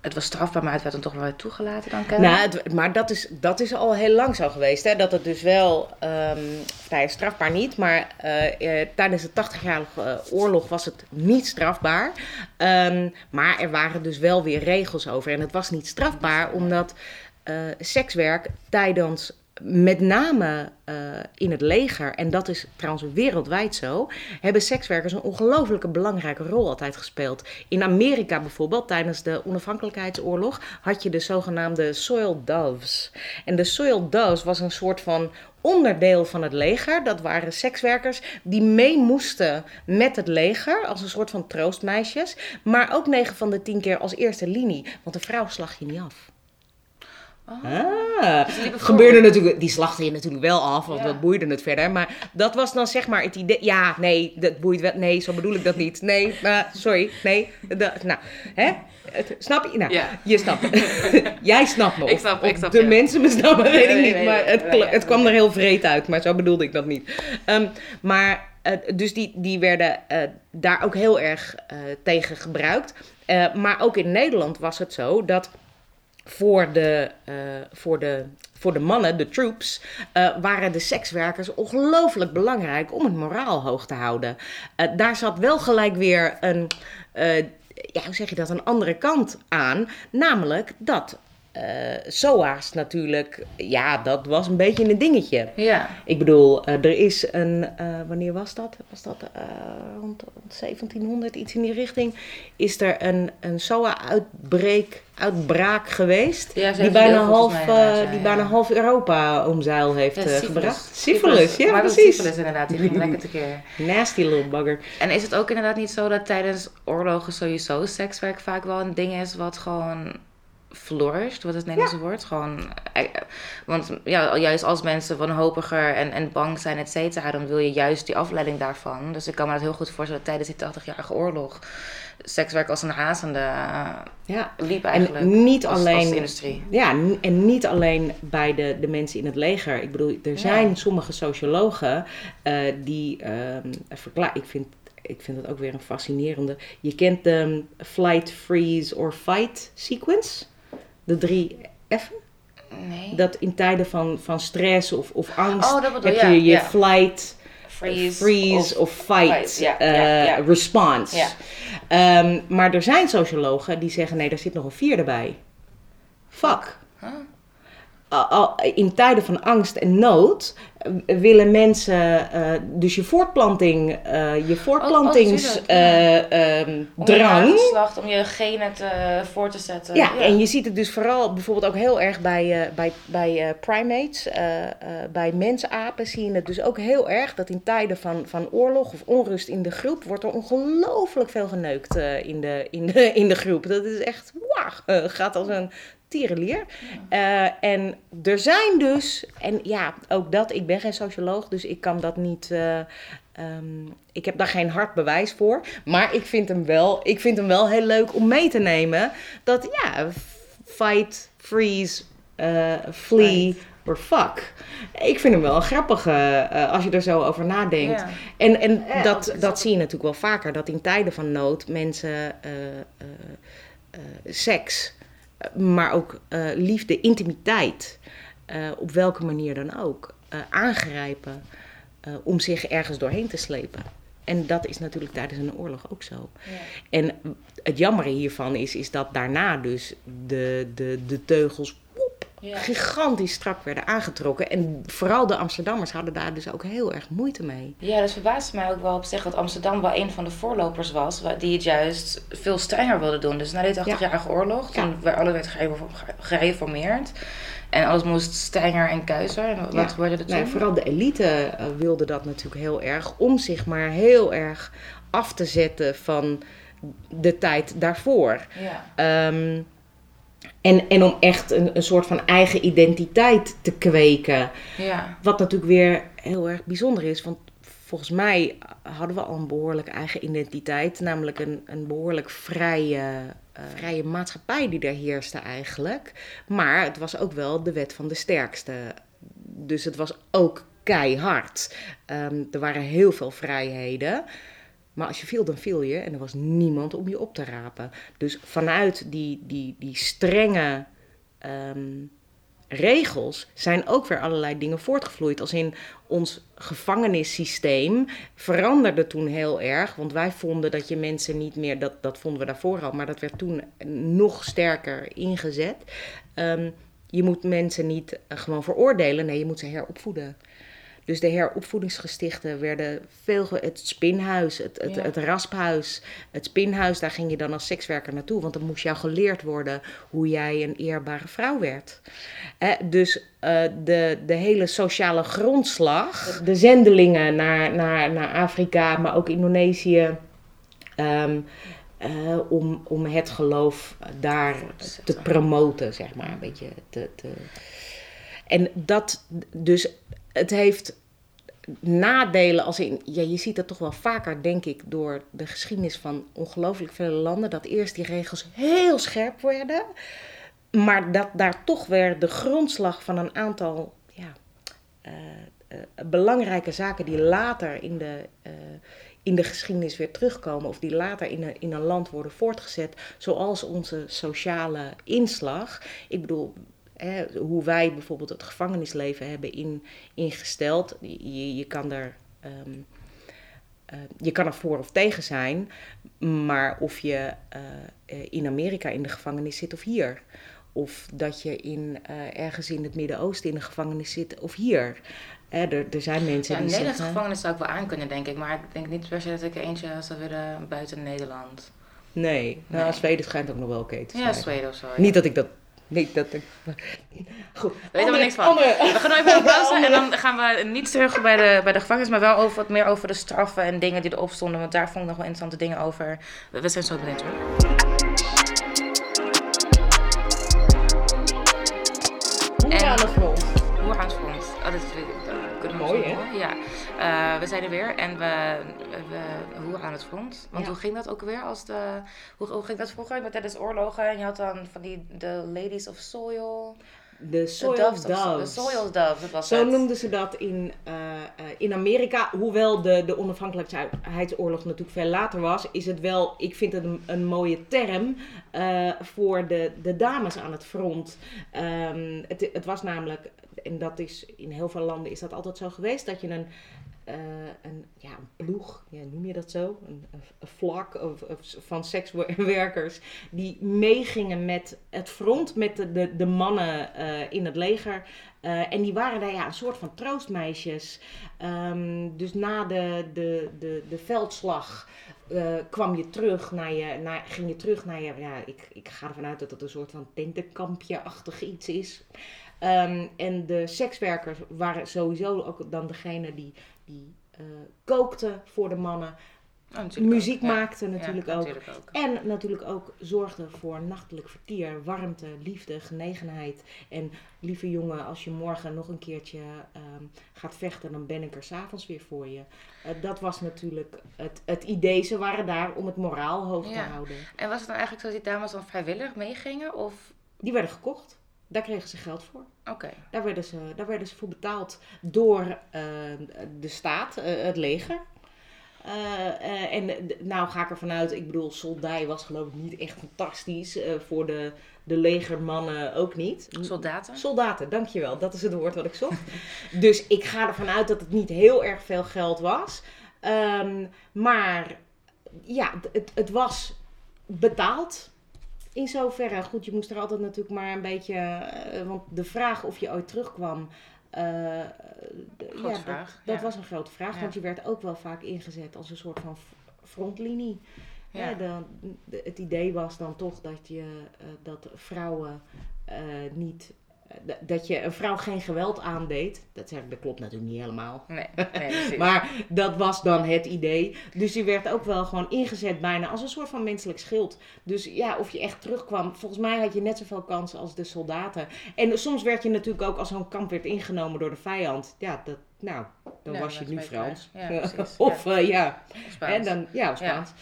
het was strafbaar, maar het werd dan toch wel toegelaten dan kennen. Nou, het, maar dat is, dat is al heel lang zo geweest. Hè? Dat het dus wel, um, strafbaar niet, maar uh, tijdens de 80-jarige oorlog was het niet strafbaar. Um, maar er waren dus wel weer regels over. En het was niet strafbaar omdat uh, sekswerk tijdens met name uh, in het leger, en dat is trouwens wereldwijd zo, hebben sekswerkers een ongelooflijke belangrijke rol altijd gespeeld. In Amerika bijvoorbeeld, tijdens de onafhankelijkheidsoorlog, had je de zogenaamde Soil Doves. En de Soil Doves was een soort van onderdeel van het leger. Dat waren sekswerkers die mee moesten met het leger als een soort van troostmeisjes. Maar ook 9 van de 10 keer als eerste linie, want de vrouw slag je niet af. Oh. Ah, gebeurde natuurlijk, die slachten je natuurlijk wel af, want dat boeide het verder. Maar dat was dan zeg maar het idee. Ja, nee, dat boeit wel. Nee, zo bedoel ik dat niet. Nee, uh, sorry, nee. Nou, hè? snap je? Nou, ja. je snapt. Jij snapt me. Ik snap, ik snap De mensen me snappen, weet ik niet. maar het, het kwam er heel vreed uit, maar zo bedoelde ik dat niet. Um, maar, uh, dus die, die werden uh, daar ook heel erg uh, tegen gebruikt. maar ook in Nederland was het zo dat voor de, uh, voor de, voor de mannen, de troops, uh, waren de sekswerkers ongelooflijk belangrijk om het moraal hoog te houden. Uh, daar zat wel gelijk weer een, ja, hoe zeg je dat, een andere kant aan. Namelijk dat uh, SOA's natuurlijk, ja, dat was een beetje een dingetje. Ja. Ik bedoel, uh, er is een, uh, wanneer was dat? Was dat rond 1700, iets in die richting? Is er een, een SOA-uitbreek, uitbraak geweest? Ja, die bijna, half, mij, die bijna half Europa omzeil heeft ja, gebracht. Syphilis, ja, maar precies. Syphilis inderdaad, die ging lekker tekeer. Nasty little bugger. En is het ook inderdaad niet zo dat tijdens oorlogen sowieso sekswerk vaak wel een ding is wat gewoon flourished, wat het Nederlandse ja. woord. Gewoon, eh, want ja, juist als mensen wanhopiger en, en bang zijn, et cetera, dan wil je juist die afleiding daarvan. Dus ik kan me dat heel goed voorstellen tijdens die 80-jarige oorlog sekswerk als een hazende ja. liep eigenlijk. En niet als, alleen, als industrie. Ja, en niet alleen bij de, de mensen in het leger. Ik bedoel, er zijn ja. sommige sociologen uh, die uh, verklaren. Ik vind ik vind dat ook weer een fascinerende. Je kent de flight, freeze or fight sequence. De drie F'en? Nee. Dat in tijden van, van stress of, of angst Oh, bedoel heb je, je je ja. flight, Freeze. freeze of, fight, fight, ja, eh, ja, response. Ehm, maar er zijn sociologen die zeggen nee, daar zit nog een vierde bij. Fuck. Al- in tijden van angst en nood eh, willen mensen eh, dus je voortplanting, eh, je voortplantingsdrang. tuurlijk, eh, ehm, Om om je genen te, voor te zetten. Ja, en je ziet het dus vooral bijvoorbeeld ook heel erg bij, eh, bij, bij eh, primates, eh, eh, bij mensapen zie je het dus ook heel erg dat in tijden van, van oorlog of onrust in de groep wordt er ongelooflijk veel geneukt eh, in, de, in, de, in de groep. Dat is echt, wauw, eh, gaat als een tierenlier. Eh, en er zijn dus, en ja, ook dat, ik ben geen socioloog, dus ik kan dat niet... eh, ehm, ik heb daar geen hard bewijs voor. Maar ik vind hem wel, ik vind hem wel heel leuk om mee te nemen. Dat ja, fight, freeze, eh, flee or fuck. Ik vind hem wel een grappige eh, als je er zo over nadenkt. Ja. En, en Ja, dat, dat zie je natuurlijk wel vaker. Dat in tijden van nood mensen eh, eh, eh, seks, maar ook eh, liefde, intimiteit, eh, op welke manier dan ook, eh, aangrijpen om zich ergens doorheen te slepen. En dat is natuurlijk tijdens een oorlog ook zo. Ja. En het jammere hiervan is, is dat daarna dus de, de, de teugels Ja. gigantisch strak werden aangetrokken. En vooral de Amsterdammers hadden daar dus ook heel erg moeite mee. Ja, dus verbaasde mij ook wel op zich dat Amsterdam wel een van de voorlopers was, wa- die het juist veel strenger wilde doen. Dus na de 80-jarige oorlog, toen Ja. werd alles werd gereform- gereformeerd. En alles moest strenger en kuiser. En wat Ja. gebeurde er toen? Nou, vooral de elite eh, wilde dat natuurlijk heel erg. Om zich maar heel erg af te zetten van de tijd daarvoor. Ja. Ehm, en, en om echt een, een soort van eigen identiteit te kweken. Ja. Wat natuurlijk weer heel erg bijzonder is. Want volgens mij hadden we al een behoorlijk eigen identiteit. Namelijk een, een behoorlijk vrije, eh, vrije maatschappij die daar heerste eigenlijk. Maar het was ook wel de wet van de sterkste. Dus het was ook keihard. Ehm, er waren heel veel vrijheden. Maar als je viel, dan viel je. En er was niemand om je op te rapen. Dus vanuit die, die, die strenge ehm, regels zijn ook weer allerlei dingen voortgevloeid. Als in ons gevangenissysteem veranderde toen heel erg. Want wij vonden dat je mensen niet meer, dat, dat vonden we daarvoor al, maar dat werd toen nog sterker ingezet. Ehm, je moet mensen niet eh, gewoon veroordelen, nee, je moet ze heropvoeden. Dus de heropvoedingsgestichten werden veel. ge- Het spinhuis, het, het, Ja. het rasphuis. Het spinhuis, daar ging je dan als sekswerker naartoe. Want dan moest jou geleerd worden hoe jij een eerbare vrouw werd. Dus eh, de, de hele sociale grondslag. De zendelingen naar, naar, naar Afrika, maar ook Indonesië. ehm, eh, om, om het geloof daar te promoten, zeg maar. Een beetje te, te... En dat, dus het heeft nadelen als in, ja, je ziet dat toch wel vaker, denk ik, door de geschiedenis van ongelooflijk vele landen, dat eerst die regels heel scherp werden, maar dat daar toch weer de grondslag van een aantal ja, eh, eh, belangrijke zaken die later in de, eh, in de geschiedenis weer terugkomen, of die later in een, in een land worden voortgezet, zoals onze sociale inslag. Ik bedoel, hè, hoe wij bijvoorbeeld het gevangenisleven hebben in, ingesteld. Je, je kan er. ehm, eh, je kan er voor of tegen zijn, maar of je eh, in Amerika in de gevangenis zit of hier. Of dat je in, eh, ergens in het Midden-Oosten in de gevangenis zit of hier. Hè, er, er zijn mensen Ja, in die Nederlandse zeggen... gevangenis zou ik wel aan kunnen, denk ik. Maar ik denk niet per se dat ik er eentje zou willen buiten Nederland. Nee, nou, Nee. Zweden schijnt ook nog wel oké te zijn. Ja, Zweden of zo. ja. Niet dat ik dat... Niet dat ik... Goed. Weet er Andere- niks van. andere- We gaan even een pauze en dan gaan we niet terug bij de, bij de gevangenis, maar wel over, wat meer over de straffen en dingen die erop stonden. Want daar vond ik nog wel interessante dingen over. We, we zijn zo benieuwd hoor. Hoe En- aan de front? Hoe aan het front? Oh, dat is dat kunnen we Mooi, hè? Ja. Eh, we zijn er weer en we, we hoe aan het front. Want Ja. hoe ging dat ook weer als de, hoe, hoe ging dat vroeger met tijdens oorlogen? En je had dan van die de Ladies of Soil. De soil Doves. De. Soil Doves, was Zo het. noemden ze dat in, eh, eh, in Amerika. Hoewel de, de onafhankelijkheidsoorlog natuurlijk veel later was, is het wel, ik vind het een, een mooie term eh, voor de, de dames aan het front. Ehm, het, het was namelijk, en dat is in heel veel landen is dat altijd zo geweest, dat je een, een, ja, een ploeg, ja, noem je dat zo? Een, een- vlak of, of van sekswerkers die meegingen met het front, met de, de, de mannen eh, in het leger. Eh, en die waren daar ja, een soort van troostmeisjes. Ehm, dus na de, de, de, de veldslag eh, kwam je terug naar je, naar, ging je terug naar je, ja, ik, ik ga ervan uit dat het een soort van tentenkampje-achtig iets is. Ehm, en de sekswerkers waren sowieso ook dan degene die, die eh, kookten voor de mannen. Oh, Muziek ook, ja. maakten natuurlijk Ja, ook. natuurlijk ook. En natuurlijk ook zorgden voor nachtelijk vertier, warmte, liefde, genegenheid. En lieve jongen, als je morgen nog een keertje ehm, gaat vechten, dan ben ik er s'avonds weer voor je. Eh, dat was natuurlijk het, het idee. Ze waren daar om het moraal hoog te houden. En was het dan eigenlijk zo dat die dames dan vrijwillig meegingen? Of... Die werden gekocht. Daar kregen ze geld voor. Oké. Daar werden ze, daar werden ze voor betaald door eh, de staat, eh, het leger. Eh, en nou ga ik ervan uit, ik bedoel, soldij was geloof ik niet echt fantastisch. voor de, de legermannen ook niet. Soldaten? Soldaten, dankjewel. Dat is het woord wat ik zocht. dus ik ga ervan uit dat het niet heel erg veel geld was. Ehm, maar ja, het, het was betaald. In zoverre, goed, je moest er altijd natuurlijk maar een beetje... eh, want de vraag of je ooit terugkwam... eh, ja, dat- vraag, Dat, ja. was een grote vraag, want je werd ook wel vaak ingezet als een soort van frontlinie. Ja. De- het idee was dan toch dat, je, eh, dat vrouwen niet. Eh, dat je een vrouw geen geweld aandeed. Dat, zeg ik, dat klopt natuurlijk niet helemaal. Nee, nee. Maar dat was dan het idee. Dus je werd ook wel gewoon ingezet bijna als een soort van menselijk schild. Dus ja, of je echt terugkwam. Volgens mij had je net zoveel kansen als de soldaten. En soms werd je natuurlijk ook als zo'n kamp werd ingenomen door de vijand. Ja, dat, nou, dan was je nu Frans. Ja, of ja. eh, ja, Spaans. en dan, ja, Spaans.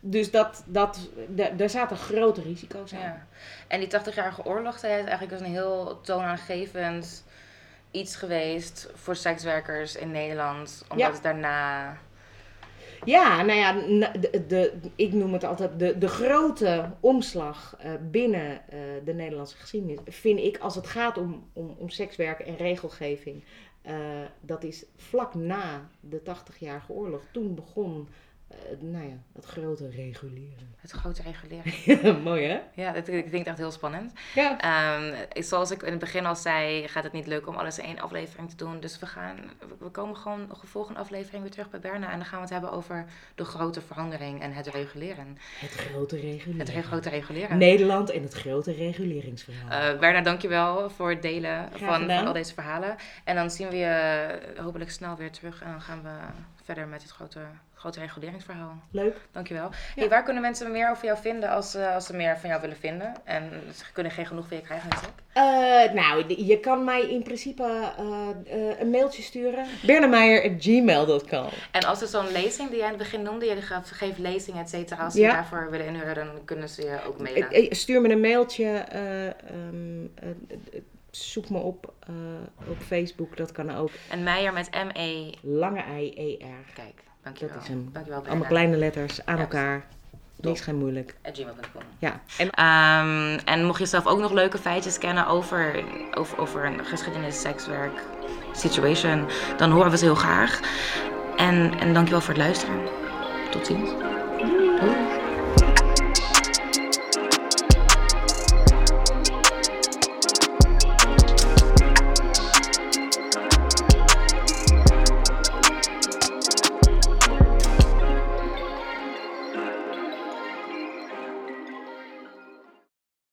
Dus dat, dat, da- daar zaten grote risico's aan. Ja. En die 80-jarige oorlog, is eigenlijk een heel toonaangevend iets geweest voor sekswerkers in Nederland. Omdat Ja. het daarna... Ja, nou ja, de, de, ik noem het altijd de, de grote omslag eh, binnen eh, de Nederlandse geschiedenis. Vind ik, als het gaat om, om, om sekswerk en regelgeving, eh, dat is vlak na de 80-jarige oorlog. Toen begon, eh, nou ja, het grote reguleren. Het grote reguleren. Mooi hè? Ja, dat, ik vind het echt heel spannend. Ja. Ik- zoals ik in het begin al zei, gaat het niet lukken om alles in één aflevering te doen. Dus we, gaan, we- komen gewoon nog een volgende aflevering weer terug bij Berna. En dan gaan we het hebben over de grote verandering en het reguleren. Het grote reguleren. Het grote reguleren. Nederland en het grote reguleringsverhaal. Eh Berna, dankjewel voor het delen van, van al deze verhalen. En dan zien we je eh, hopelijk snel weer terug. En dan gaan we verder met het grote, grote reguleringsverhaal. Leuk. Dankjewel. Hey, waar kunnen mensen meer over jou vinden als, eh, als ze meer van jou willen vinden? En ze kunnen geen genoeg van je krijgen natuurlijk. Eh, nou, je kan mij in principe eh, een mailtje sturen. bernemeijer.gmail.com En als er zo'n lezing die jij in het begin noemde, je geeft, lezingen, et cetera. Als ze Ja. daarvoor willen inhuren, dan kunnen ze je ook mailen. Stuur me een mailtje. eh, ehm, eh, eh, zoek me op op Facebook. Dat kan ook. En Meijer met M-E. Lange I E R. Kijk, dankjewel. Dat is hem. Dankjewel, Allemaal kleine letters aan Ja. elkaar. Niks geen moeilijk. At gmail.com. Ja. En Ehm, en mocht je zelf ook nog leuke feitjes kennen over, over, over een geschiedenis, sekswerk, situation, dan horen we ze heel graag. En, en dankjewel voor het luisteren. Tot ziens. Doei.